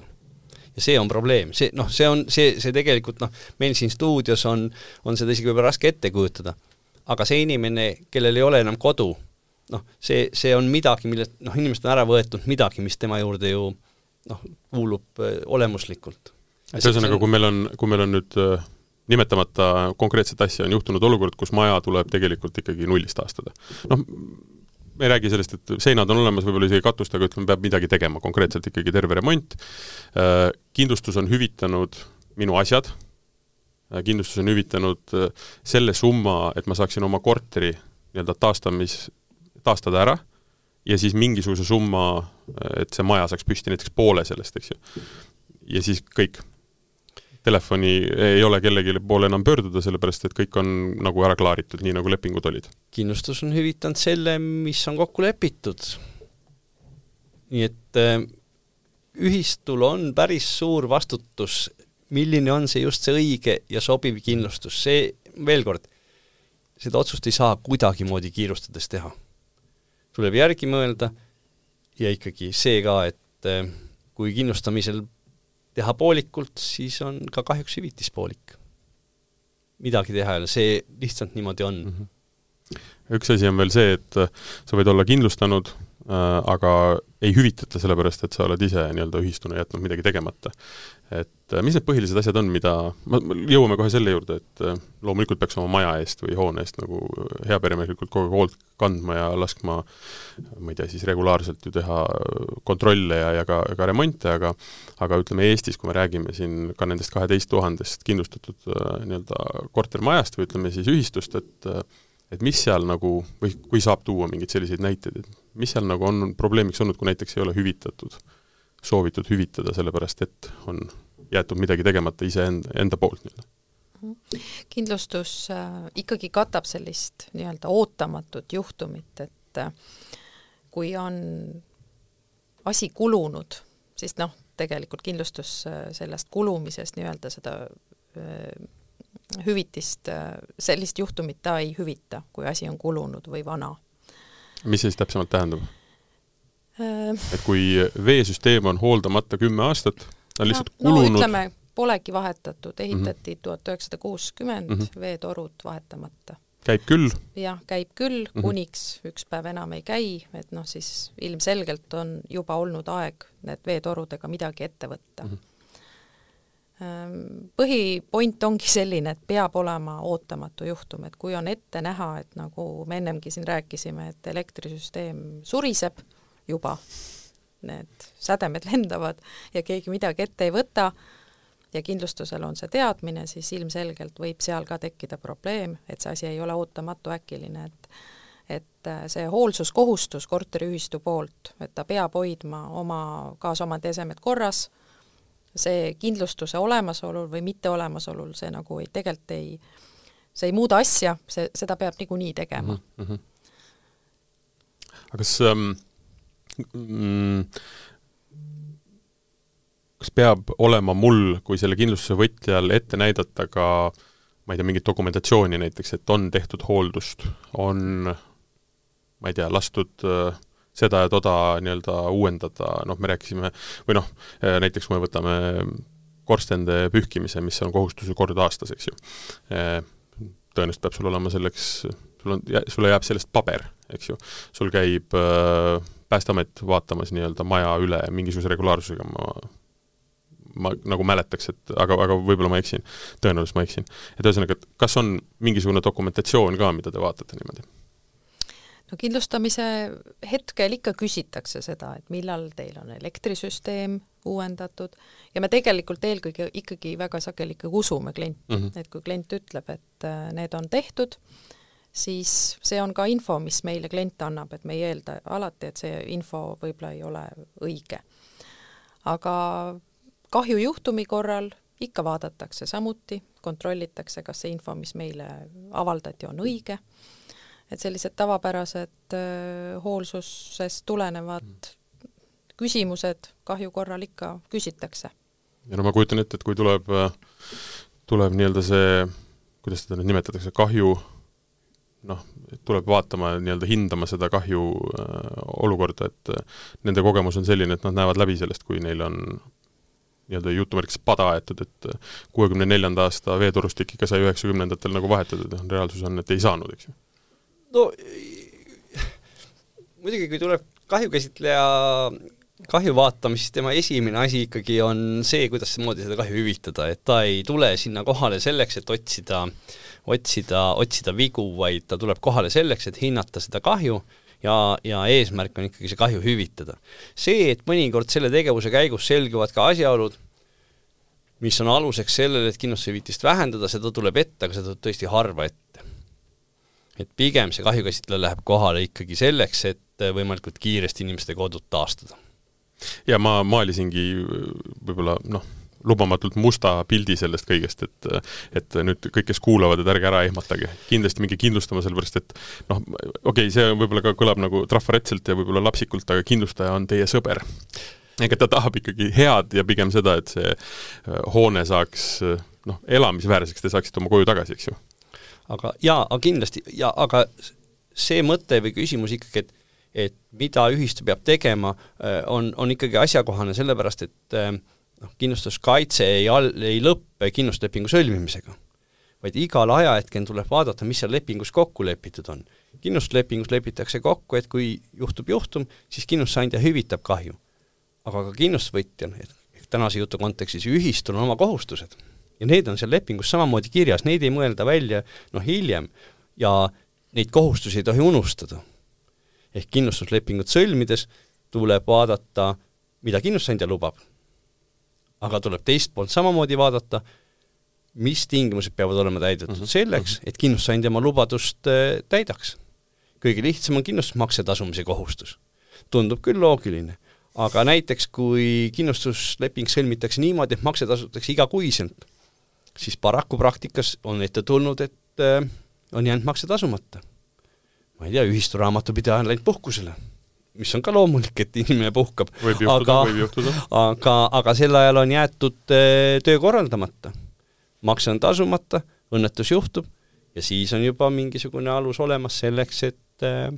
ja see on probleem, see noh, see on, see, see tegelikult noh, meil siin stuudios on, on seda isegi võib-olla raske ette kujutada. aga see inimene, kellel ei ole enam kodu, noh, see, see on midagi, millest noh, inimesed on ära võetud midagi, mis tema juurde ju noh, kuulub äh, olemuslikult. et ühesõnaga, kui meil on, kui meil on nüüd äh nimetamata konkreetset asja, on juhtunud olukord, kus maja tuleb tegelikult ikkagi nullist taastada. noh, me ei räägi sellest, et seinad on olemas, võib-olla isegi katust, aga ütleme, peab midagi tegema, konkreetselt ikkagi terve remont, äh, kindlustus on hüvitanud minu asjad, äh, kindlustus on hüvitanud äh, selle summa, et ma saaksin oma korteri nii-öelda taastamis, taastada ära, ja siis mingisuguse summa, et see maja saaks püsti, näiteks poole sellest, eks ju. ja siis kõik telefoni ei ole kellegi poole enam pöörduda, sellepärast et kõik on nagu ära klaaritud, nii nagu lepingud olid. kindlustus on hüvitanud selle, mis on kokku lepitud. nii et äh, ühistul on päris suur vastutus, milline on see just see õige ja sobiv kindlustus, see, veel kord, seda otsust ei saa kuidagimoodi kiirustades teha. tuleb järgi mõelda ja ikkagi see ka, et äh, kui kindlustamisel teha poolikult, siis on ka kahjuks hüvitis poolik. midagi teha ei ole, see lihtsalt niimoodi on mm. -hmm. üks asi on veel see, et äh, sa võid olla kindlustanud äh,, aga ei hüvitata, sellepärast et sa oled ise nii-öelda ühistuna jätnud midagi tegemata et äh, mis need põhilised asjad on, mida, jõuame kohe selle juurde, et äh, loomulikult peaks oma maja eest või hoone eest nagu äh, heaperemehelikult kogu aeg hoolt kandma ja laskma ma ei tea, siis regulaarselt ju teha kontrolle ja, ja ka, ka remonte, aga aga ütleme Eestis, kui me räägime siin ka nendest kaheteist tuhandest kindlustatud nii-öelda kortermajast või ütleme siis ühistust, et et mis seal nagu, või kui saab tuua mingeid selliseid näiteid, et mis seal nagu on probleemiks olnud, kui näiteks ei ole hüvitatud? äh, soovitud hüvitada, sellepärast et on jäetud midagi tegemata iseenda, enda poolt nii-öelda kindlustus äh, ikkagi katab sellist nii-öelda ootamatut juhtumit, et äh, kui on asi kulunud, siis noh, tegelikult kindlustus äh, sellest kulumisest nii-öelda seda äh, hüvitist äh,, sellist juhtumit ta ei hüvita, kui asi on kulunud või vana. mis see siis täpsemalt tähendab? Äh. et kui veesüsteem on hooldamata kümme aastat, ta on lihtsalt no, kulunud no, ütleme, polegi vahetatud, ehitati mhm. tuhat üheksasada kuuskümmend, mhm. veetorud vahetamata. käib küll? jah, käib küll mm, -hmm. kuniks üks päev enam ei käi, et noh, siis ilmselgelt on juba olnud aeg need veetorudega midagi ette võtta mm. -hmm. Põhipoint ongi selline, et peab olema ootamatu juhtum, et kui on ette näha, et nagu me ennemgi siin rääkisime, et elektrisüsteem suriseb juba, need sädemed lendavad ja keegi midagi ette ei võta ja kindlustusel on see teadmine, siis ilmselgelt võib seal ka tekkida probleem, et see asi ei ole ootamatu, äkiline, et et see hoolsuskohustus korteriühistu poolt, et ta peab hoidma oma kaasomandi esemed korras see kindlustuse olemasolul või mitteolemasolul, see nagu ei, tegelikult ei, see ei muuda asja, see, seda peab niikuinii tegema mm. -hmm. aga kas ähm, mm, kas peab olema mul kui selle kindlustuse võtjal ette näidata ka ma ei tea, mingit dokumentatsiooni näiteks, et on tehtud hooldust, on ma ei tea, lastud äh, seda ja toda nii-öelda uuendada, noh, me rääkisime, või noh, näiteks kui me võtame korstende pühkimise, mis on kohustus ju kord aastas, eks ju. tõenäoliselt peab sul olema selleks, sul on, sulle jääb sellest paber, eks ju. sul käib äh, Päästeamet vaatamas nii-öelda maja üle mingisuguse regulaarsusega, ma ma nagu mäletaks, et aga, aga võib-olla ma eksin, tõenäoliselt ma eksin. et ühesõnaga, et kas on mingisugune dokumentatsioon ka, mida te vaatate niimoodi? no kindlustamise hetkel ikka küsitakse seda, et millal teil on elektrisüsteem uuendatud ja me tegelikult eelkõige ikkagi väga sageli ikkagi usume klienti mm, -hmm. et kui klient ütleb, et äh, need on tehtud, siis see on ka info, mis meile klient annab, et me ei eelda alati, et see info võib-olla ei ole õige. aga kahjujuhtumi korral ikka vaadatakse samuti, kontrollitakse, kas see info, mis meile avaldati, on õige et sellised tavapärased hoolsusest tulenevad mm. küsimused kahju korral ikka küsitakse. ja no ma kujutan ette, et kui tuleb, tuleb nii-öelda see, kuidas seda nüüd nimetatakse, kahju noh, tuleb vaatama, nii-öelda hindama seda kahju äh, olukorda, et äh, nende kogemus on selline, et nad näevad läbi sellest, kui neil on nii-öelda jutumärkides pada aetud, et äh, kuuekümne neljanda aasta veetorustik ikka sai üheksakümnendatel nagu vahetatud, noh reaalsus on, et ei saanud, eks ju. No muidugi, kui tuleb kahjukäsitleja kahju vaatamist, siis tema esimene asi ikkagi on see, kuidas moodi seda kahju hüvitada, et ta ei tule sinna kohale selleks, et otsida, otsida, otsida vigu, vaid ta tuleb kohale selleks, et hinnata seda kahju ja, ja eesmärk on ikkagi see kahju hüvitada. see, et mõnikord selle tegevuse käigus selguvad ka asjaolud, mis on aluseks sellele, et kindlustushüvitist vähendada, seda tuleb ette, aga seda tuleb tõesti harva ette et pigem see kahjukäsitleja läheb kohale ikkagi selleks, et võimalikult kiiresti inimeste kodud taastada. ja ma maalisingi võib-olla noh, lubamatult musta pildi sellest kõigest, et et nüüd kõik, kes kuulavad, et ärge ära ehmatage, kindlasti minge kindlustama, sellepärast et noh, okei okay,, see võib-olla ka kõlab nagu trafaretselt ja võib-olla lapsikult, aga kindlustaja on teie sõber. ega ta tahab ikkagi head ja pigem seda, et see hoone saaks noh, elamisväärseks, te saaksite oma koju tagasi, eks ju aga jaa, aga kindlasti, ja aga see mõte või küsimus ikkagi, et et mida ühistu peab tegema, äh, on, on ikkagi asjakohane, sellepärast et äh, noh, kindlustuskaitse ei al-, ei lõppe kindlustuslepingu sõlmimisega. vaid igal ajahetkel tuleb vaadata, mis seal lepingus kokku lepitud on. kindlustuslepingus lepitakse kokku, et kui juhtub juhtum, siis kindlustusandja hüvitab kahju. aga ka kindlustusvõtjal, et tänase jutu kontekstis ühistul on oma kohustused ja need on seal lepingus samamoodi kirjas, neid ei mõelda välja noh, hiljem ja neid kohustusi ei tohi unustada. ehk kindlustuslepingut sõlmides tuleb vaadata, mida kindlustusandja lubab. Aga tuleb teist poolt samamoodi vaadata, mis tingimused peavad olema täidetud mm -hmm. selleks, et kindlustusandja oma lubadust äh, täidaks. kõige lihtsam on kindlustusmakse tasumise kohustus. tundub küll loogiline, aga näiteks kui kindlustusleping sõlmitakse niimoodi, et makse tasutakse igakuiselt siis paraku praktikas on ette tulnud, et äh, on jäänud makse tasumata. ma ei tea, ühisturaamatupidaja on läinud puhkusele, mis on ka loomulik, et inimene puhkab. aga, aga, aga sel ajal on jäetud äh, töö korraldamata. makse on tasumata, õnnetus juhtub ja siis on juba mingisugune alus olemas selleks, et äh,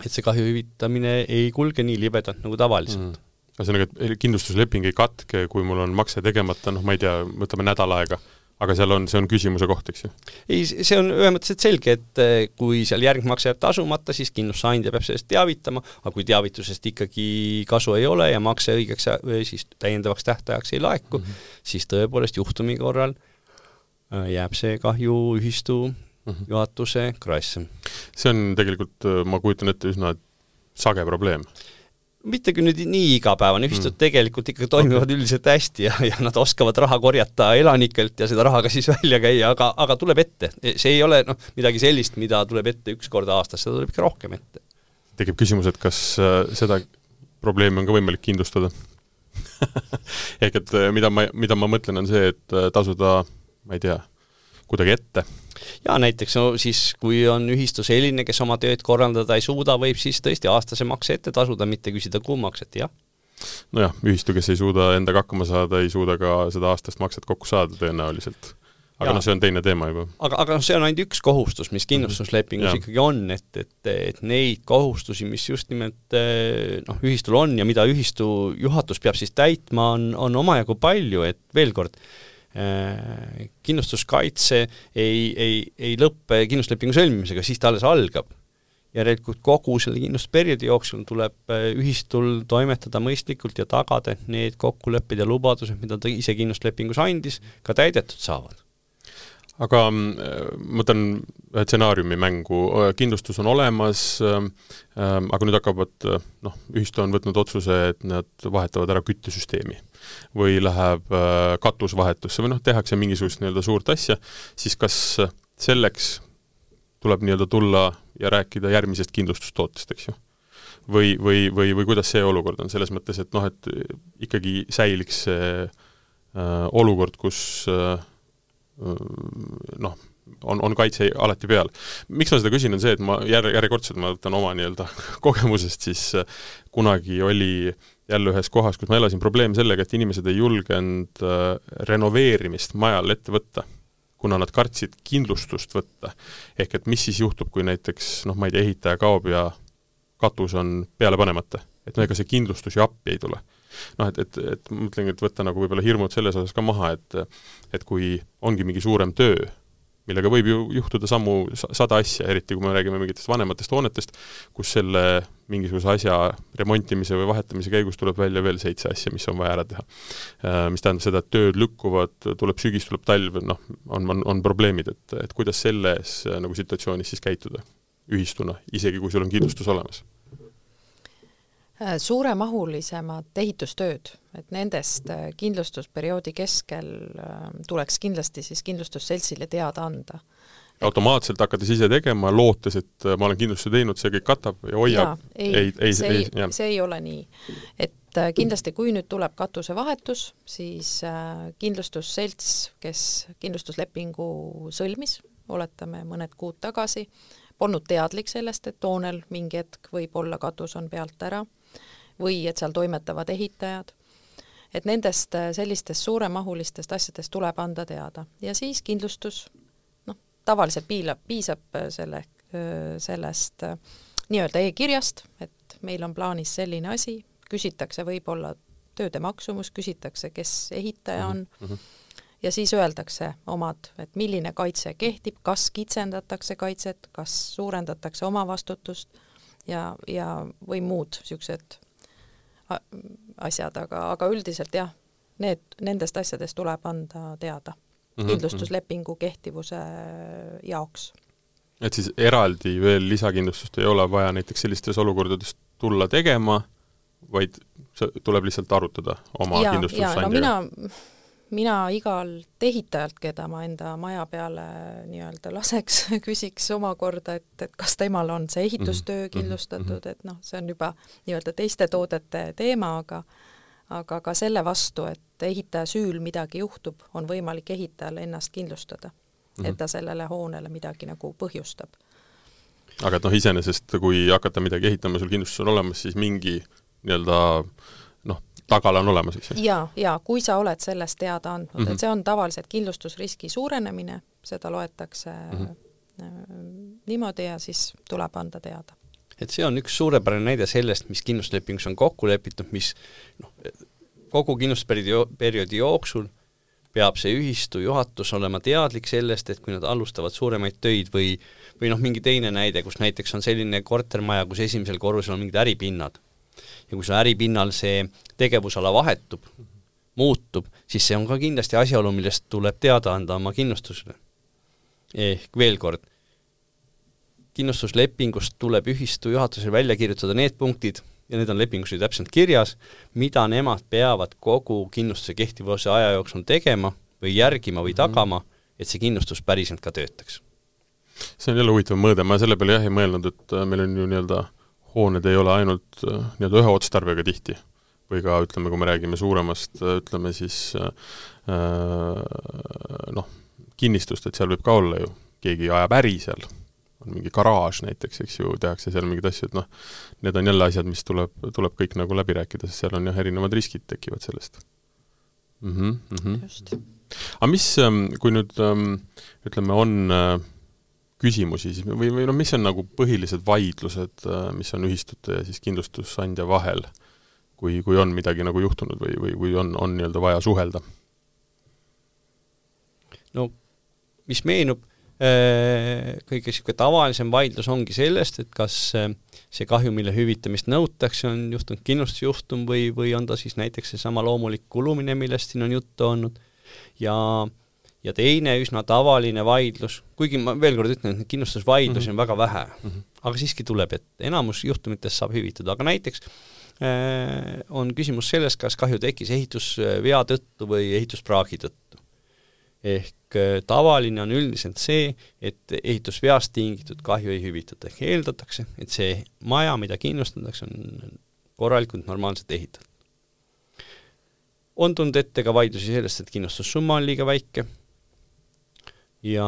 et see kahju hüvitamine ei kulge nii libedalt nagu tavaliselt mm ühesõnaga, et kindlustusleping ei katke, kui mul on makse tegemata, noh, ma ei tea, võtame nädal aega, aga seal on, see on küsimuse koht, eks ju? ei, see on ühemõtteliselt selge, et eh, kui seal järgmakse jääb tasumata, siis kindlustusandja peab sellest teavitama, aga kui teavitusest ikkagi kasu ei ole ja makse õigeks või siis täiendavaks tähtajaks ei laeku mm, -hmm. siis tõepoolest juhtumi korral eh, jääb see kahju ühistu mm -hmm. juhatuse kraesse. see on tegelikult, eh, ma kujutan ette, üsna sage probleem mitte küll nüüd nii igapäevane, ühistud mm. tegelikult ikkagi toimivad okay. üldiselt hästi ja, ja nad oskavad raha korjata elanikelt ja seda raha ka siis välja käia, aga, aga tuleb ette. see ei ole noh, midagi sellist, mida tuleb ette üks kord aastas, seda tuleb ikka rohkem ette. tekib küsimus, et kas äh, seda probleemi on ka võimalik kindlustada ehk et äh, mida ma, mida ma mõtlen, on see, et äh, tasuda, ma ei tea, kuidagi ette jaa, näiteks no siis, kui on ühistu selline, kes oma tööd korraldada ei suuda, võib siis tõesti aastase makse ette tasuda, mitte küsida kuumakset, jah. nojah, ühistu, kes ei suuda endaga hakkama saada, ei suuda ka seda aastast makset kokku saada tõenäoliselt aga noh, see on teine teema juba. aga, aga noh, see on ainult üks kohustus, mis kindlustuslepingus mm -hmm. ikkagi on, et, et, et neid kohustusi, mis just nimelt eh, noh, ühistul on ja mida ühistu juhatus peab siis täitma, on, on omajagu palju, et veel kord, kindlustuskaitse ei, ei, ei lõppe kindlustuslepingu sõlmimisega, siis ta alles algab. järelikult kogu selle kindlustusperioodi jooksul tuleb äh, ühistul toimetada mõistlikult ja tagada, et need kokkulepped ja lubadused, mida ta ise kindlustuslepingus andis, ka täidetud saavad. Aga mm, ma võtan ühe stsenaariumi mängu, kindlustus on olemas, aga nüüd hakkavad, noh, ühistu on võtnud otsuse, et nad vahetavad ära küttesüsteemi või läheb katusvahetusse või noh, tehakse mingisugust nii-öelda suurt asja, siis kas selleks tuleb nii-öelda tulla ja rääkida järgmisest kindlustustootest, eks ju? või, või, või, või kuidas see olukord on, selles mõttes, et noh, et ikkagi säiliks see äh, olukord, kus äh, noh, on, on kaitse alati peal. miks ma seda küsin, on see, et ma jär-, järjekordselt ma võtan oma nii-öelda kogemusest, siis äh, kunagi oli jälle ühes kohas, kus ma elasin, probleem sellega, et inimesed ei julgenud äh, renoveerimist majal ette võtta, kuna nad kartsid kindlustust võtta. ehk et mis siis juhtub, kui näiteks noh, ma ei tea, ehitaja kaob ja katus on peale panemata, et no ega see kindlustus ju appi ei tule noh, et, et, et ma mõtlengi, et võtta nagu võib-olla hirmud selles osas ka maha, et et kui ongi mingi suurem töö, millega võib ju juhtuda sammu sada asja, eriti kui me räägime mingitest vanematest hoonetest, kus selle mingisuguse asja remontimise või vahetamise käigus tuleb välja veel seitse asja, mis on vaja ära teha. Äh, mis tähendab seda, et tööd lükkuvad, tuleb sügis, tuleb talv, noh, on, on, on probleemid, et, et kuidas selles äh, nagu situatsioonis siis käituda ühistuna, isegi kui sul on kindlustus olemas suuremahulisemad ehitustööd, et nendest äh, kindlustusperioodi keskel äh, tuleks kindlasti siis kindlustusseltsile teada anda. automaatselt hakata ise tegema, lootes, et ma olen kindlustuse teinud, see kõik katab ja hoiab? ei, ei, ei, see ei, ei, see ei ole nii. et kindlasti, kui nüüd tuleb katusevahetus, siis kindlustusselts, kes kindlustuslepingu sõlmis, oletame mõned kuud tagasi, polnud teadlik sellest, et hoonel mingi hetk võib-olla katus on pealt ära või et seal toimetavad ehitajad. et nendest äh, sellistest suuremahulistest asjadest tuleb anda teada ja siis kindlustus, noh, tavaliselt piilab, piisab äh, selle, äh, sellest nii-öelda e-kirjast, et meil on plaanis selline asi, küsitakse võib-olla tööde maksumus, küsitakse, kes ehitaja on mm, -hmm. ja siis öeldakse omad, et milline kaitse kehtib, kas kitsendatakse kaitset, kas suurendatakse omavastutust ja, ja või muud niisugused asjad, aga, aga üldiselt jah, need, nendest asjadest tuleb anda teada mm -hmm. kindlustuslepingu kehtivuse jaoks. et siis eraldi veel lisakindlustust ei ole vaja näiteks sellistes olukordades tulla tegema, vaid tuleb lihtsalt arutada oma kindlustusandjaga? no mina mina igalt ehitajalt, keda ma enda maja peale nii-öelda laseks, küsiks omakorda, et, et kas temal on see ehitustöö mhm, kindlustatud, mhm. et noh, see on juba nii-öelda teiste toodete teema, aga aga ka selle vastu, et ehitaja süül midagi juhtub, on võimalik ehitajal ennast kindlustada mm, -hmm. et ta sellele hoonele midagi nagu põhjustab. aga et noh, iseenesest kui hakata midagi ehitama, sul kindlustus on olemas, siis mingi nii-öelda tagala on olemas, eks ju? jaa, jaa, kui sa oled sellest teada andnud mm, -hmm. et see on tavaliselt kindlustusriski suurenemine, seda loetakse mm -hmm. niimoodi ja siis tuleb anda teada. et see on üks suurepärane näide sellest, mis kindlustuslepingus on kokku lepitud, mis noh, kogu kindlustusperioodi perioodi jooksul peab see ühistu juhatus olema teadlik sellest, et kui nad alustavad suuremaid töid või või noh, mingi teine näide, kus näiteks on selline kortermaja, kus esimesel korrusel on mingid äripinnad ja kui sul äripinnal see tegevusala vahetub, muutub, siis see on ka kindlasti asjaolu, millest tuleb teada anda oma kindlustusele. ehk veel kord, kindlustuslepingust tuleb ühistu juhatusel välja kirjutada need punktid, ja need on lepingus ju täpselt kirjas, mida nemad peavad kogu kindlustuse kehtivuse aja jooksul tegema või järgima või mhm. tagama, et see kindlustus päriselt ka töötaks. see on jälle huvitav mõõde, ma selle peale jah ei mõelnud, et äh, meil on ju nii-öelda hooned ei ole ainult äh, nii-öelda ühe otstarbega tihti või ka ütleme, kui me räägime suuremast, äh, ütleme siis äh, noh, kinnistust, et seal võib ka olla ju, keegi ajab äri seal on mingi garaaž näiteks, eks ju, tehakse seal mingeid asju, et noh, need on jälle asjad, mis tuleb, tuleb kõik nagu läbi rääkida, sest seal on jah, erinevad riskid tekivad sellest mm. -hmm, mm -hmm. just. aga mis, ähm, kui nüüd ähm, ütleme, on küsimusi siis või, või noh, mis on nagu põhilised vaidlused, äh, mis on ühistute ja siis kindlustusandja vahel, kui, kui on midagi nagu juhtunud või, või kui on, on nii-öelda vaja suhelda? no mis meenub Äh, kõige niisugune tavalisem vaidlus ongi sellest, et kas äh, see kahju, mille hüvitamist nõutakse, on juhtunud kindlustusjuhtum või, või on ta siis näiteks seesama loomulik kulumine, millest siin on juttu olnud, ja ja teine üsna tavaline vaidlus, kuigi ma veel kord ütlen, et kindlustusvaidlusi mm -hmm. on väga vähe mm, -hmm. aga siiski tuleb ette, enamus juhtumitest saab hüvitada, aga näiteks äh, on küsimus selles, kas kahju tekkis ehitusvea tõttu või ehituspraagi tõttu ehk äh, tavaline on üldiselt see, et ehitusveast tingitud kahju ei hüvitata, ehk eeldatakse, et see maja, mida kindlustatakse, on korralikult normaalselt ehitatud. on tulnud ette ka vaidlusi sellest, et kindlustussumma on liiga väike ja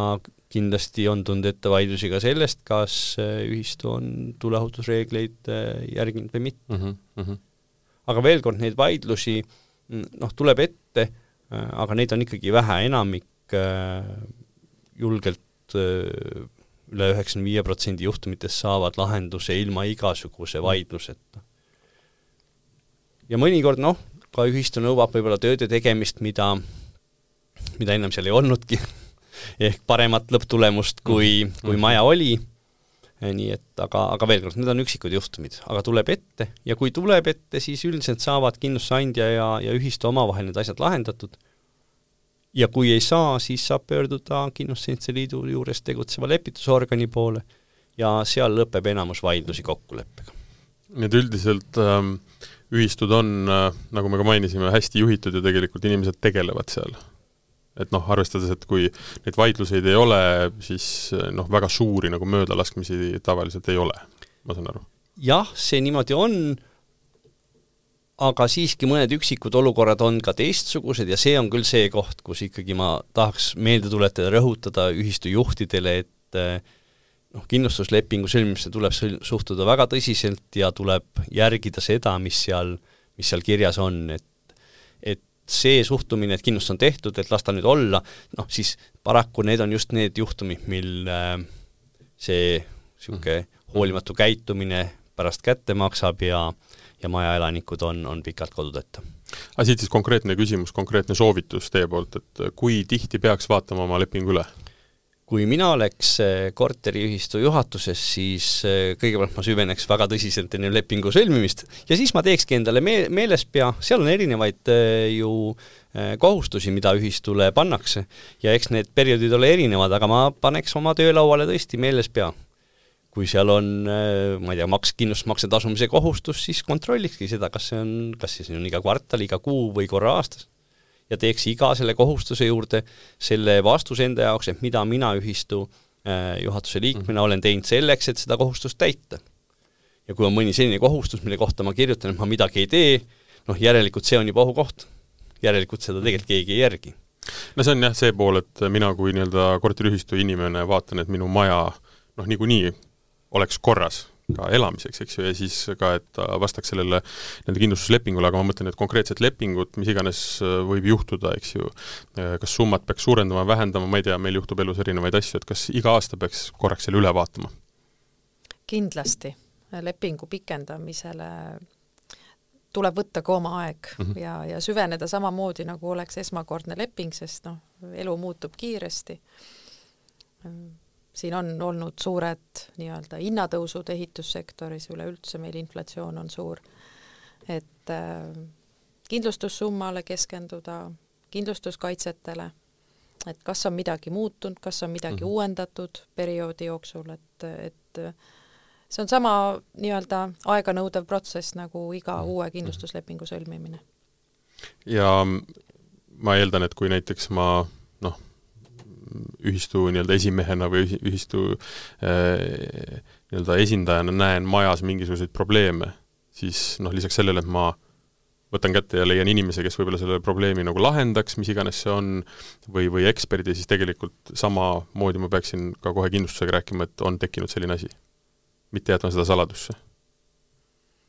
kindlasti on tulnud ette vaidlusi ka sellest, kas äh, ühistu on tuleohutusreegleid äh, järginud või mitte mm. -hmm. aga veel kord, neid vaidlusi noh, tuleb ette Äh, aga neid on ikkagi vähe, enamik julgelt üle üheksakümne viie protsendi juhtumitest saavad lahenduse ilma igasuguse vaidluseta. ja mõnikord noh, ka ühistu nõuab võib-olla tööde tegemist, mida, mida ennem seal ei olnudki ehk paremat lõpptulemust, kui, kui maja oli nii et aga, aga veel kord, need on üksikud juhtumid, aga tuleb ette ja kui tuleb ette, siis üldiselt saavad kindlustusandja ja, ja ühistu omavahel need asjad lahendatud. ja kui ei saa, siis saab pöörduda Kindlustusseltside Liidu juures tegutseva lepitusorgani poole ja seal lõpeb enamus vaidlusi kokkuleppega. nii et üldiselt ähm, ühistud on äh,, nagu me ka mainisime, hästi juhitud ja tegelikult inimesed tegelevad seal et noh, arvestades, et kui neid vaidluseid ei ole, siis noh, väga suuri nagu möödalaskmisi tavaliselt ei ole, ma saan aru? jah, see niimoodi on, aga siiski mõned üksikud olukorrad on ka teistsugused ja see on küll see koht, kus ikkagi ma tahaks meelde tuletada, rõhutada ühistu juhtidele, et noh, kindlustuslepingu sõlmimisse tuleb suhtuda väga tõsiselt ja tuleb järgida seda, mis seal, mis seal kirjas on, et see suhtumine, et kindlustus on tehtud, et las ta nüüd olla, noh siis paraku need on just need juhtumid, mil äh, see niisugune mhm. hoolimatu käitumine pärast kätte maksab ja ja majaelanikud on, on pikalt kodudeta. aga siit siis konkreetne küsimus, konkreetne soovitus teie poolt, et kui tihti peaks vaatama oma lepingu üle? Kui mina oleks äh, korteriühistu juhatuses, siis äh, kõigepealt ma süveneks väga tõsiselt enne lepingu sõlmimist ja siis ma teekski endale me-, meelespea, seal on erinevaid äh, ju kohustusi, mida ühistule pannakse. Ja eks need perioodid ole erinevad, aga ma paneks oma töölauale tõesti meelespea. kui seal on, ma ei tea, maks, kindlustusmakse tasumise kohustus, siis kontrollikski seda, kas see on, kas siis on iga kvartal, iga kuu või korra aastas ja teeks iga selle kohustuse juurde selle vastuse enda jaoks, et mida mina ühistu äh, juhatuse liikmena -hmm. olen teinud selleks, et seda kohustust täita. ja kui on mõni selline kohustus, mille kohta ma kirjutan, et ma midagi ei tee, noh, järelikult see on juba ohukoht. järelikult seda tegelikult keegi ei järgi no see on jah see pool, et mina kui nii-öelda korteriühistu inimene vaatan, et minu maja noh, niikuinii oleks korras ka elamiseks, eks ju, ja siis ka, et ta vastaks sellele nende kindlustuslepingule, aga ma mõtlen, et konkreetset lepingut, mis iganes äh, võib juhtuda, eks ju, äh, kas summat peaks suurendama, vähendama, ma ei tea, meil juhtub elus erinevaid asju, et kas iga aasta peaks korraks selle üle vaatama? kindlasti, lepingu pikendamisele tuleb võtta ka oma aeg mm -hmm. ja, ja süveneda samamoodi, nagu oleks esmakordne leping, sest noh, elu muutub kiiresti. Siin on olnud suured nii-öelda hinnatõusud ehitussektoris, üleüldse meil inflatsioon on suur, et äh, kindlustussummale keskenduda, kindlustuskaitsetele, et kas on midagi muutunud, kas on midagi mm -hmm. uuendatud perioodi jooksul, et, et see on sama nii-öelda aeganõudev protsess nagu iga mm. uue kindlustuslepingu sõlmimine. ja ma eeldan, et kui näiteks ma noh, ühistu nii-öelda esimehena või ühistu äh, nii-öelda esindajana näen majas mingisuguseid probleeme, siis noh, lisaks sellele, et ma võtan kätte ja leian inimese, kes võib-olla selle probleemi nagu lahendaks, mis iganes see on, või, või eksperdi, siis tegelikult samamoodi ma peaksin ka kohe kindlustusega rääkima, et on tekkinud selline asi mitte jätma seda saladusse.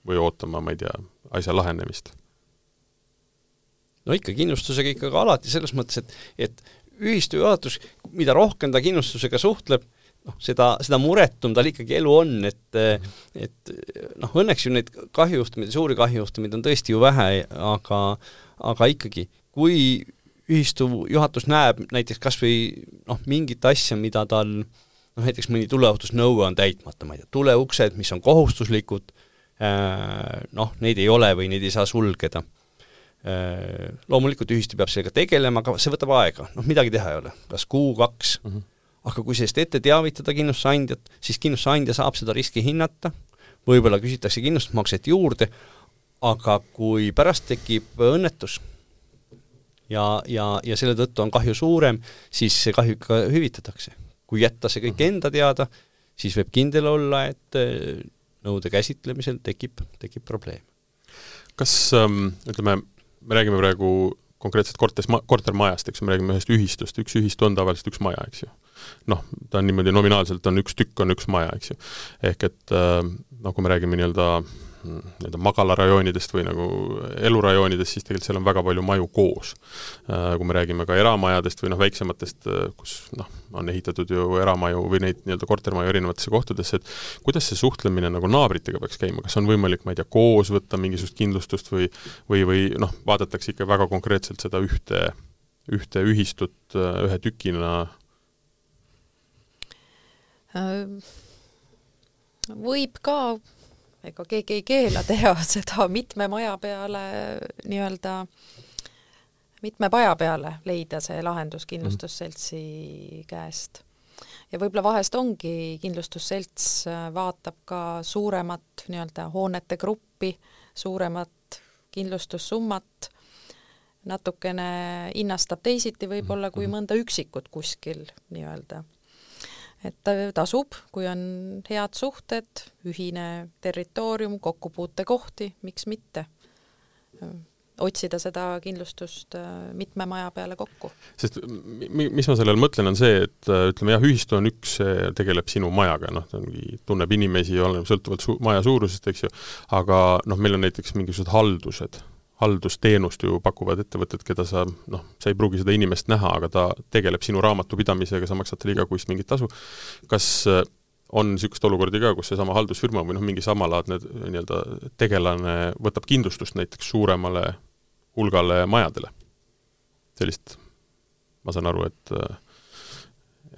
või ootama, ma ei tea, asja lahenemist. no ikka kindlustusega ikka ka alati selles mõttes, et, et ühistu juhatus, mida rohkem ta kindlustusega suhtleb, noh, seda, seda muretum tal ikkagi elu on, et et noh, õnneks ju neid kahjujuhtumeid, suuri kahjujuhtumeid on tõesti ju vähe, aga aga ikkagi, kui ühistu juhatus näeb näiteks kas või noh, mingit asja, mida tal noh näiteks mõni tuleohutusnõue on täitmata, ma ei tea, tuleuksed, mis on kohustuslikud, äh, noh, neid ei ole või neid ei saa sulgeda. Äh, loomulikult ühistu peab sellega tegelema, aga see võtab aega, noh midagi teha ei ole, kas kuu-kaks mm, -hmm. aga kui sellest ette teavitada kindlustusandjat, siis kindlustusandja saab seda riski hinnata, võib-olla küsitakse kindlustusmakset juurde, aga kui pärast tekib õnnetus ja, ja, ja selle tõttu on kahju suurem, siis see kahju ikka hüvitatakse. Kui jätta see kõik enda teada, siis võib kindel olla, et äh, nõude käsitlemisel tekib, tekib probleem. kas ähm, ütleme, me räägime praegu konkreetselt korteris, kortermajast, eks ju, me räägime ühest ühistust, üks ühistu on tavaliselt üks maja, eks ju. noh, ta on niimoodi nominaalselt, on üks tükk, on üks maja, eks ju. ehk et äh, noh, kui me räägime nii-öelda nii-öelda magalarajoonidest või nagu elurajoonidest, siis tegelikult seal on väga palju maju koos. Äh, kui me räägime ka eramajadest või noh, väiksematest, äh, kus noh, on ehitatud ju eramaju või neid nii-öelda kortermaju erinevatesse kohtadesse, et kuidas see suhtlemine nagu naabritega peaks käima, kas on võimalik, ma ei tea, koos võtta mingisugust kindlustust või või, või noh, vaadatakse ikka väga konkreetselt seda ühte, ühte ühistut äh, ühe tükina võib ka ega keegi ei keela teha seda mitme maja peale nii-öelda, mitme paja peale leida see lahendus kindlustusseltsi käest. ja võib-olla vahest ongi kindlustusselts äh, vaatab ka suuremat nii-öelda hoonete gruppi, suuremat kindlustussummat, natukene hinnastab teisiti võib-olla kui mhm. mõnda üksikut kuskil nii-öelda et tasub, kui on head suhted, ühine territoorium, kokkupuutekohti, miks mitte. Otsida seda kindlustust äh, mitme maja peale kokku. sest mis ma sellele mõtlen, on see, et äh, ütleme jah, ühistu on üks, tegeleb sinu majaga, noh, ta ongi, tunneb inimesi, oleneb sõltuvalt su-, maja suurusest, eks ju, aga noh, meil on näiteks mingisugused haldused haldusteenust ju pakuvad ettevõtted, keda sa noh, sa ei pruugi seda inimest näha, aga ta tegeleb sinu raamatupidamisega, sa maksad talle igakuist mingit tasu, kas äh, on niisuguseid olukordi ka, kus seesama haldusfirma või noh, mingi samalaadne nii-öelda tegelane võtab kindlustust näiteks suuremale hulgale majadele? sellist, ma saan aru, et äh,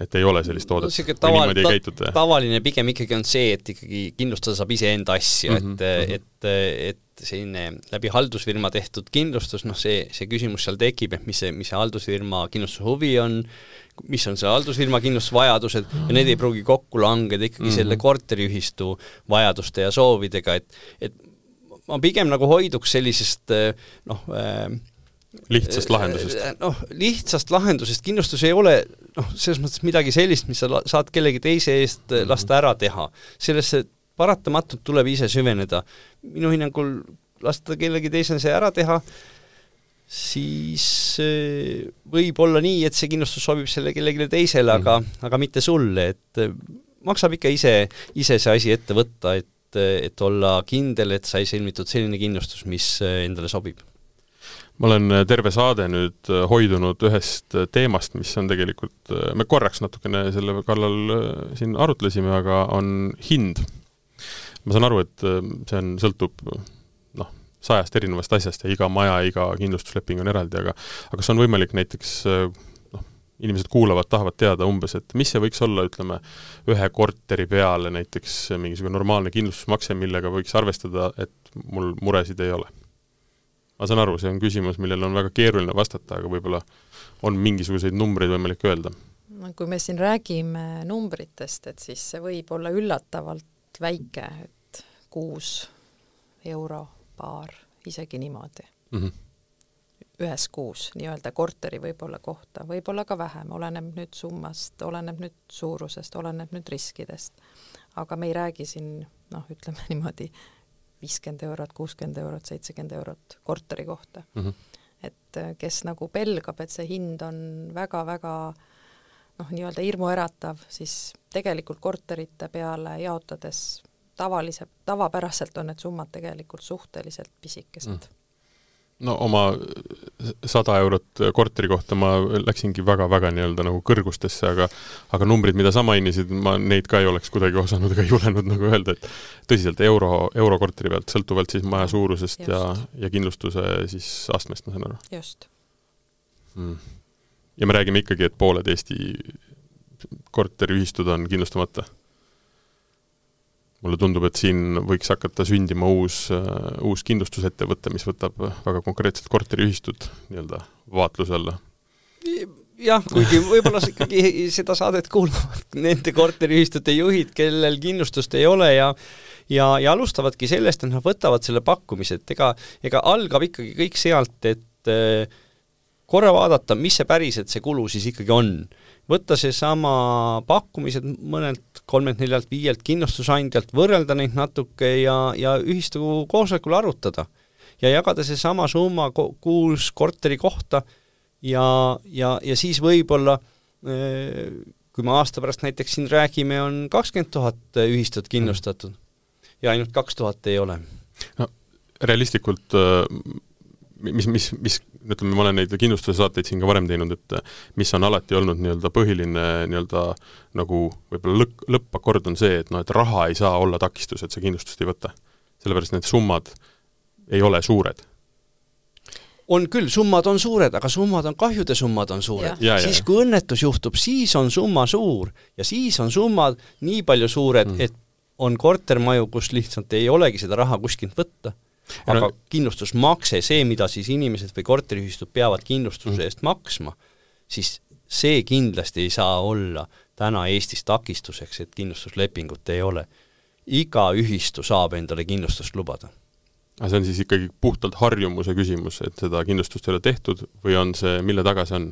et ei ole sellist toodet no,, kui niimoodi ei käituta? tavaline pigem ikkagi on see, et ikkagi kindlustada saab iseenda asju mm, -hmm, et mm, -hmm. et, et selline läbi haldusfirma tehtud kindlustus, noh see, see küsimus seal tekib, et mis see, mis see haldusfirma kindlustuse huvi on, mis on see haldusfirma kindlustusvajadused ja need ei pruugi kokku langeda ikkagi mm -hmm. selle korteriühistu vajaduste ja soovidega, et et ma pigem nagu hoiduks sellisest noh äh, lihtsast lahendusest? Äh, noh, lihtsast lahendusest, kindlustus ei ole noh, selles mõttes midagi sellist, mis sa saad kellegi teise eest äh, lasta ära teha. sellesse paratamatult tuleb ise süveneda. minu hinnangul lasta kellegi teisel see ära teha, siis äh, võib olla nii, et see kindlustus sobib selle kellelegi teisele mm, -hmm. aga, mhm. aga mitte sulle, et äh, maksab ikka ise, ise see asi ette võtta, et, et olla kindel, et sai sõlmitud selline kindlustus, mis endale sobib ma olen terve saade nüüd hoidunud ühest teemast, mis on tegelikult, me korraks natukene selle kallal siin arutlesime, aga on hind ma saan aru, et äh, see on, sõltub noh, sajast erinevast asjast ja iga maja, iga kindlustusleping on eraldi, aga aga kas on võimalik näiteks noh, inimesed kuulavad, tahavad teada umbes, et mis see võiks olla, ütleme, ühe korteri peale näiteks mingisugune normaalne kindlustusmakse, millega võiks arvestada, et mul muresid ei ole? ma saan aru, see on küsimus, millele on väga keeruline vastata, aga võib-olla on mingisuguseid numbreid võimalik öelda? kui me siin räägime numbritest, et siis see võib olla üllatavalt väike, et kuus euro paar, isegi niimoodi mm. -hmm ühes kuus nii-öelda korteri võib-olla kohta, võib-olla ka vähem, oleneb nüüd summast, oleneb nüüd suurusest, oleneb nüüd riskidest. aga me ei räägi siin noh, ütleme niimoodi viiskümmend eurot, kuuskümmend eurot, seitsekümmend eurot korteri kohta mm. -hmm. et äh, kes nagu pelgab, et see hind on väga-väga noh, nii-öelda hirmuäratav, siis tegelikult korterite peale jaotades tavalise, tavapäraselt on need summad tegelikult suhteliselt pisikesed. Mm. No oma sada eurot korteri kohta ma läksingi väga-väga nii-öelda nagu kõrgustesse, aga aga numbrid, mida sa mainisid, ma neid ka ei oleks kuidagi osanud ega julenud nagu öelda, et tõsiselt euro, euro korteri pealt, sõltuvalt siis maja suurusest just. ja, ja kindlustuse siis astmest, ma saan aru? just. Mm.. ja me räägime ikkagi, et pooled Eesti korteriühistud on kindlustamata mulle tundub, et siin võiks hakata sündima uus, äh, uus kindlustusettevõte, mis võtab väga konkreetselt korteriühistud nii-öelda vaatluse alla. jah, kuigi võib-olla ikkagi seda saadet kuulavad nende korteriühistute juhid, kellel kindlustust ei ole ja ja, ja alustavadki sellest, et nad võtavad selle pakkumise, et ega, ega algab ikkagi kõik sealt, et äh, korra vaadata, mis see päriselt see kulu siis ikkagi on võtta seesama pakkumised mõnelt kolmelt-neljalt-viielt kindlustusandjalt, võrrelda neid natuke ja, ja ühistu koosolekul arutada. ja jagada seesama summa kuus korteri kohta ja, ja, ja siis võib-olla kui me aasta pärast näiteks siin räägime, on kakskümmend tuhat ühistut kindlustatud ja ainult kaks tuhat ei ole. no realistlikult mis, mis, mis ütleme, ma olen neid kindlustuse saateid siin ka varem teinud, et mis on alati olnud nii-öelda põhiline nii-öelda nagu võib-olla lõpp, lõppakord on see, et noh, et raha ei saa olla takistus, et sa kindlustust ei võta. sellepärast need summad ei ole suured on küll, summad on suured, aga summad on, kahjude summad on suured. siis, kui õnnetus juhtub, siis on summa suur ja siis on summad nii palju suured mm., et on kortermaju, kus lihtsalt ei olegi seda raha kuskilt võtta aga no, kindlustusmakse, see, mida siis inimesed või korteriühistud peavad kindlustuse mm. eest maksma, siis see kindlasti ei saa olla täna Eestis takistuseks, et kindlustuslepingut ei ole. iga ühistu saab endale kindlustust lubada. aga see on siis ikkagi puhtalt harjumuse küsimus, et seda kindlustust ei ole tehtud või on see, mille taga see on?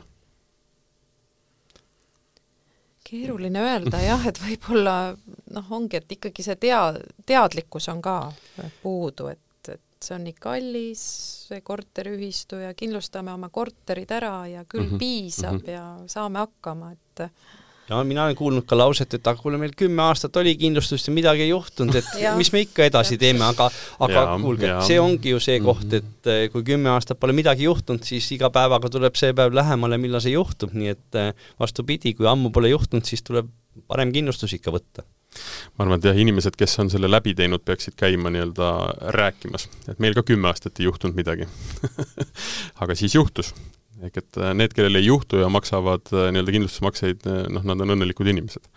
keeruline öelda jah, et võib-olla noh, ongi, et ikkagi see tea-, teadlikkus on ka puudu, et see on nii kallis, see korteriühistu ja kindlustame oma korterid ära ja küll mm -hmm. piisab mm -hmm. ja saame hakkama, et ja mina olen kuulnud ka lauset, et aga kuule, meil kümme aastat oli kindlustust ja midagi ei juhtunud, et mis me ikka edasi teeme, aga aga kuulge, see ongi ju see koht, mhm. et eh, kui kümme aastat pole midagi juhtunud, siis iga päevaga tuleb see päev lähemale, millal see juhtub, nii et eh, vastupidi, kui ammu pole juhtunud, siis tuleb parem kindlustus ikka võtta ma arvan, et jah, inimesed, kes on selle läbi teinud, peaksid käima nii-öelda rääkimas, et meil ka kümme aastat ei juhtunud midagi aga siis juhtus. ehk et äh, need, kellel ei juhtu ja maksavad äh, nii-öelda kindlustusmakseid, äh, noh, nad on õnnelikud inimesed.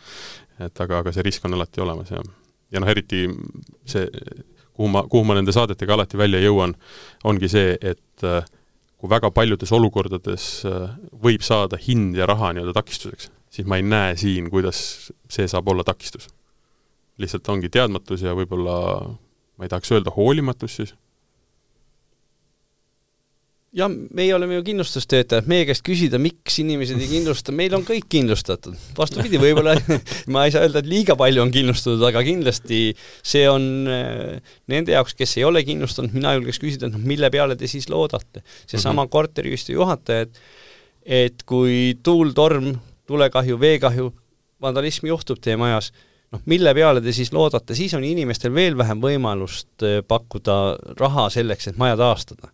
et aga, aga see risk on alati olemas ja, ja noh, eriti see, kuhu ma, kuhu ma nende saadetega alati välja jõuan, ongi see, et kui väga paljudes olukordades võib saada hind ja raha nii-öelda takistuseks, siis ma ei näe siin, kuidas see saab olla takistus lihtsalt ongi teadmatus ja võib-olla ma ei tahaks öelda hoolimatus siis? jah, meie oleme ju kindlustustöötajad, meie käest küsida, miks inimesed ei kindlusta, meil on kõik kindlustatud. vastupidi, võib-olla ma ei saa öelda, et liiga palju on kindlustatud, aga kindlasti see on äh, nende jaoks, kes ei ole kindlustanud, mina julgeks küsida, et noh, mille peale te siis loodate. seesama mm -hmm. korteriühistu juhataja, et et kui tuul, torm, tulekahju, veekahju, vandalism juhtub teie majas noh, mille peale te siis loodate, siis on inimestel veel vähem võimalust äh, pakkuda raha selleks, et maja taastada.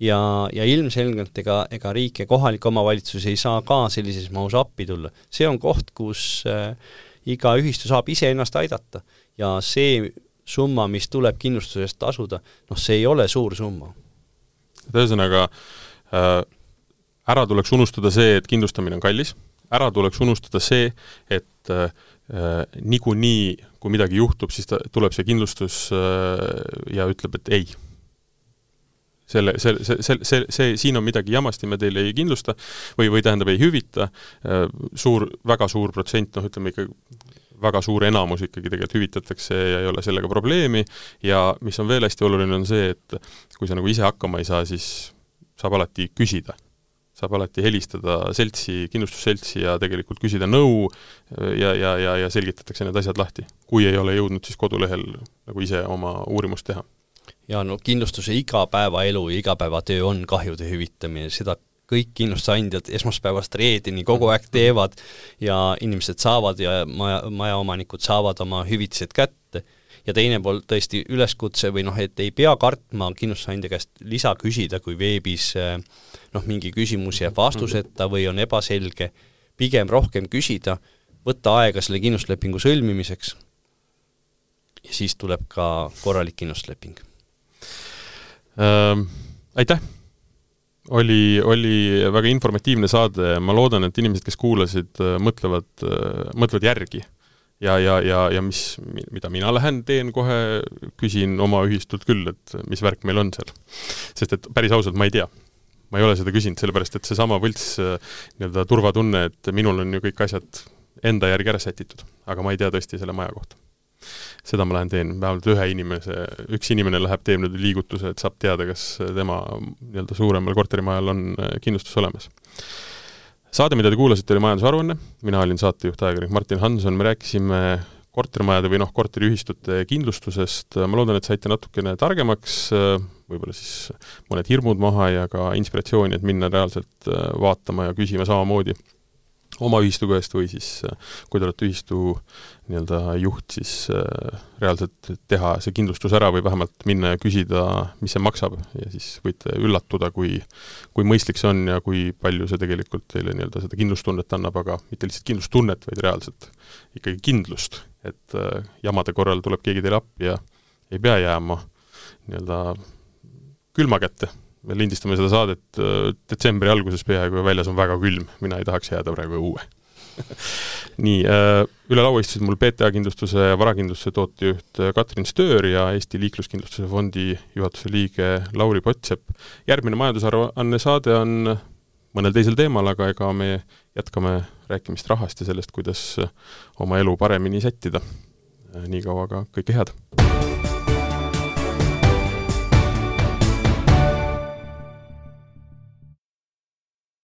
ja, ja ilmselgelt ega, ega riik ja kohalik omavalitsus ei saa ka sellises mahus appi tulla. see on koht, kus äh, iga ühistu saab iseennast aidata ja see summa, mis tuleb kindlustuse eest tasuda, noh, see ei ole suur summa. et ühesõnaga äh, ära tuleks unustada see, et kindlustamine on kallis, ära tuleks unustada see, et äh niikuinii, kui midagi juhtub, siis ta, tuleb see kindlustus äh, ja ütleb, et ei. Selle, see, see, see, see, see, siin on midagi jamasti, me teile ei kindlusta või, või tähendab, ei hüvita, äh, suur, väga suur protsent, noh ütleme ikka väga suur enamus ikkagi tegelikult hüvitatakse ja ei ole sellega probleemi. Ja mis on veel hästi oluline, on see, et kui sa nagu ise hakkama ei saa, siis saab alati küsida. Saab alati helistada seltsi, kindlustusseltsi ja tegelikult küsida nõu ja, ja, ja, ja selgitatakse need asjad lahti. kui ei ole jõudnud, siis kodulehel nagu ise oma uurimust teha ja no kindlustuse igapäevaelu ja igapäevatöö on kahjude hüvitamine, seda kõik kindlustusandjad esmaspäevast reedeni kogu aeg teevad ja inimesed saavad ja maja, majaomanikud saavad oma hüvitised kätte. Ja teine pool tõesti üleskutse või noh, et ei pea kartma kindlustusandja käest lisa küsida, kui veebis noh, mingi küsimus jääb vastuseta või on ebaselge, pigem rohkem küsida, võtta aega selle kindlustuslepingu sõlmimiseks ja siis tuleb ka korralik kindlustusleping ähm,. Aitäh! oli, oli väga informatiivne saade, ma loodan, et inimesed, kes kuulasid, äh, mõtlevad, äh, mõtlevad järgi. Ja, ja, ja, ja mis, mida mina lähen teen kohe, küsin oma ühistult küll, et mis värk meil on seal. sest et päris ausalt, ma ei tea. ma ei ole seda küsinud, sellepärast et seesama võlts nii-öelda turvatunne, et minul on ju kõik asjad enda järgi ära sätitud, aga ma ei tea tõesti selle maja kohta seda ma lähen teen, vähemalt ühe inimese, üks inimene läheb, teeb nüüd liigutuse, et saab teada, kas tema nii-öelda suuremal korterimajal on äh, kindlustus olemas. Saade, mida te kuulasite, oli majandusaruanne, mina olin saatejuht, ajakirjanik Martin Hanson, me rääkisime kortermajade või noh, korteriühistute kindlustusest, ma loodan, et saite natukene targemaks, võib-olla siis mõned hirmud maha ja ka inspiratsiooni, et minna reaalselt äh, vaatama ja küsima samamoodi oma ühistu käest või siis äh, kui te olete ühistu nii-öelda juht, siis äh, reaalselt teha see kindlustus ära või vähemalt minna ja küsida, mis see maksab. Ja siis võite üllatuda, kui kui mõistlik see on ja kui palju see tegelikult teile nii-öelda seda kindlustunnet annab, aga mitte lihtsalt kindlustunnet, vaid reaalselt ikkagi kindlust, et äh, jamade korral tuleb keegi teile appi ja ei pea jääma nii-öelda külma kätte me lindistame seda saadet äh, detsembri alguses peaaegu ja väljas on väga külm, mina ei tahaks jääda praegu õue nii, äh, üle laua istusid mul PTA kindlustuse ja varakindlustuse tootejuht äh, Katrin Stöör ja Eesti Liikluskindlustuse Fondi juhatuse liige Lauri Potsepp. järgmine majandusaruanne saade on mõnel teisel teemal, aga ega me jätkame rääkimist rahast ja sellest, kuidas oma elu paremini sättida. niikaua aga kõike head!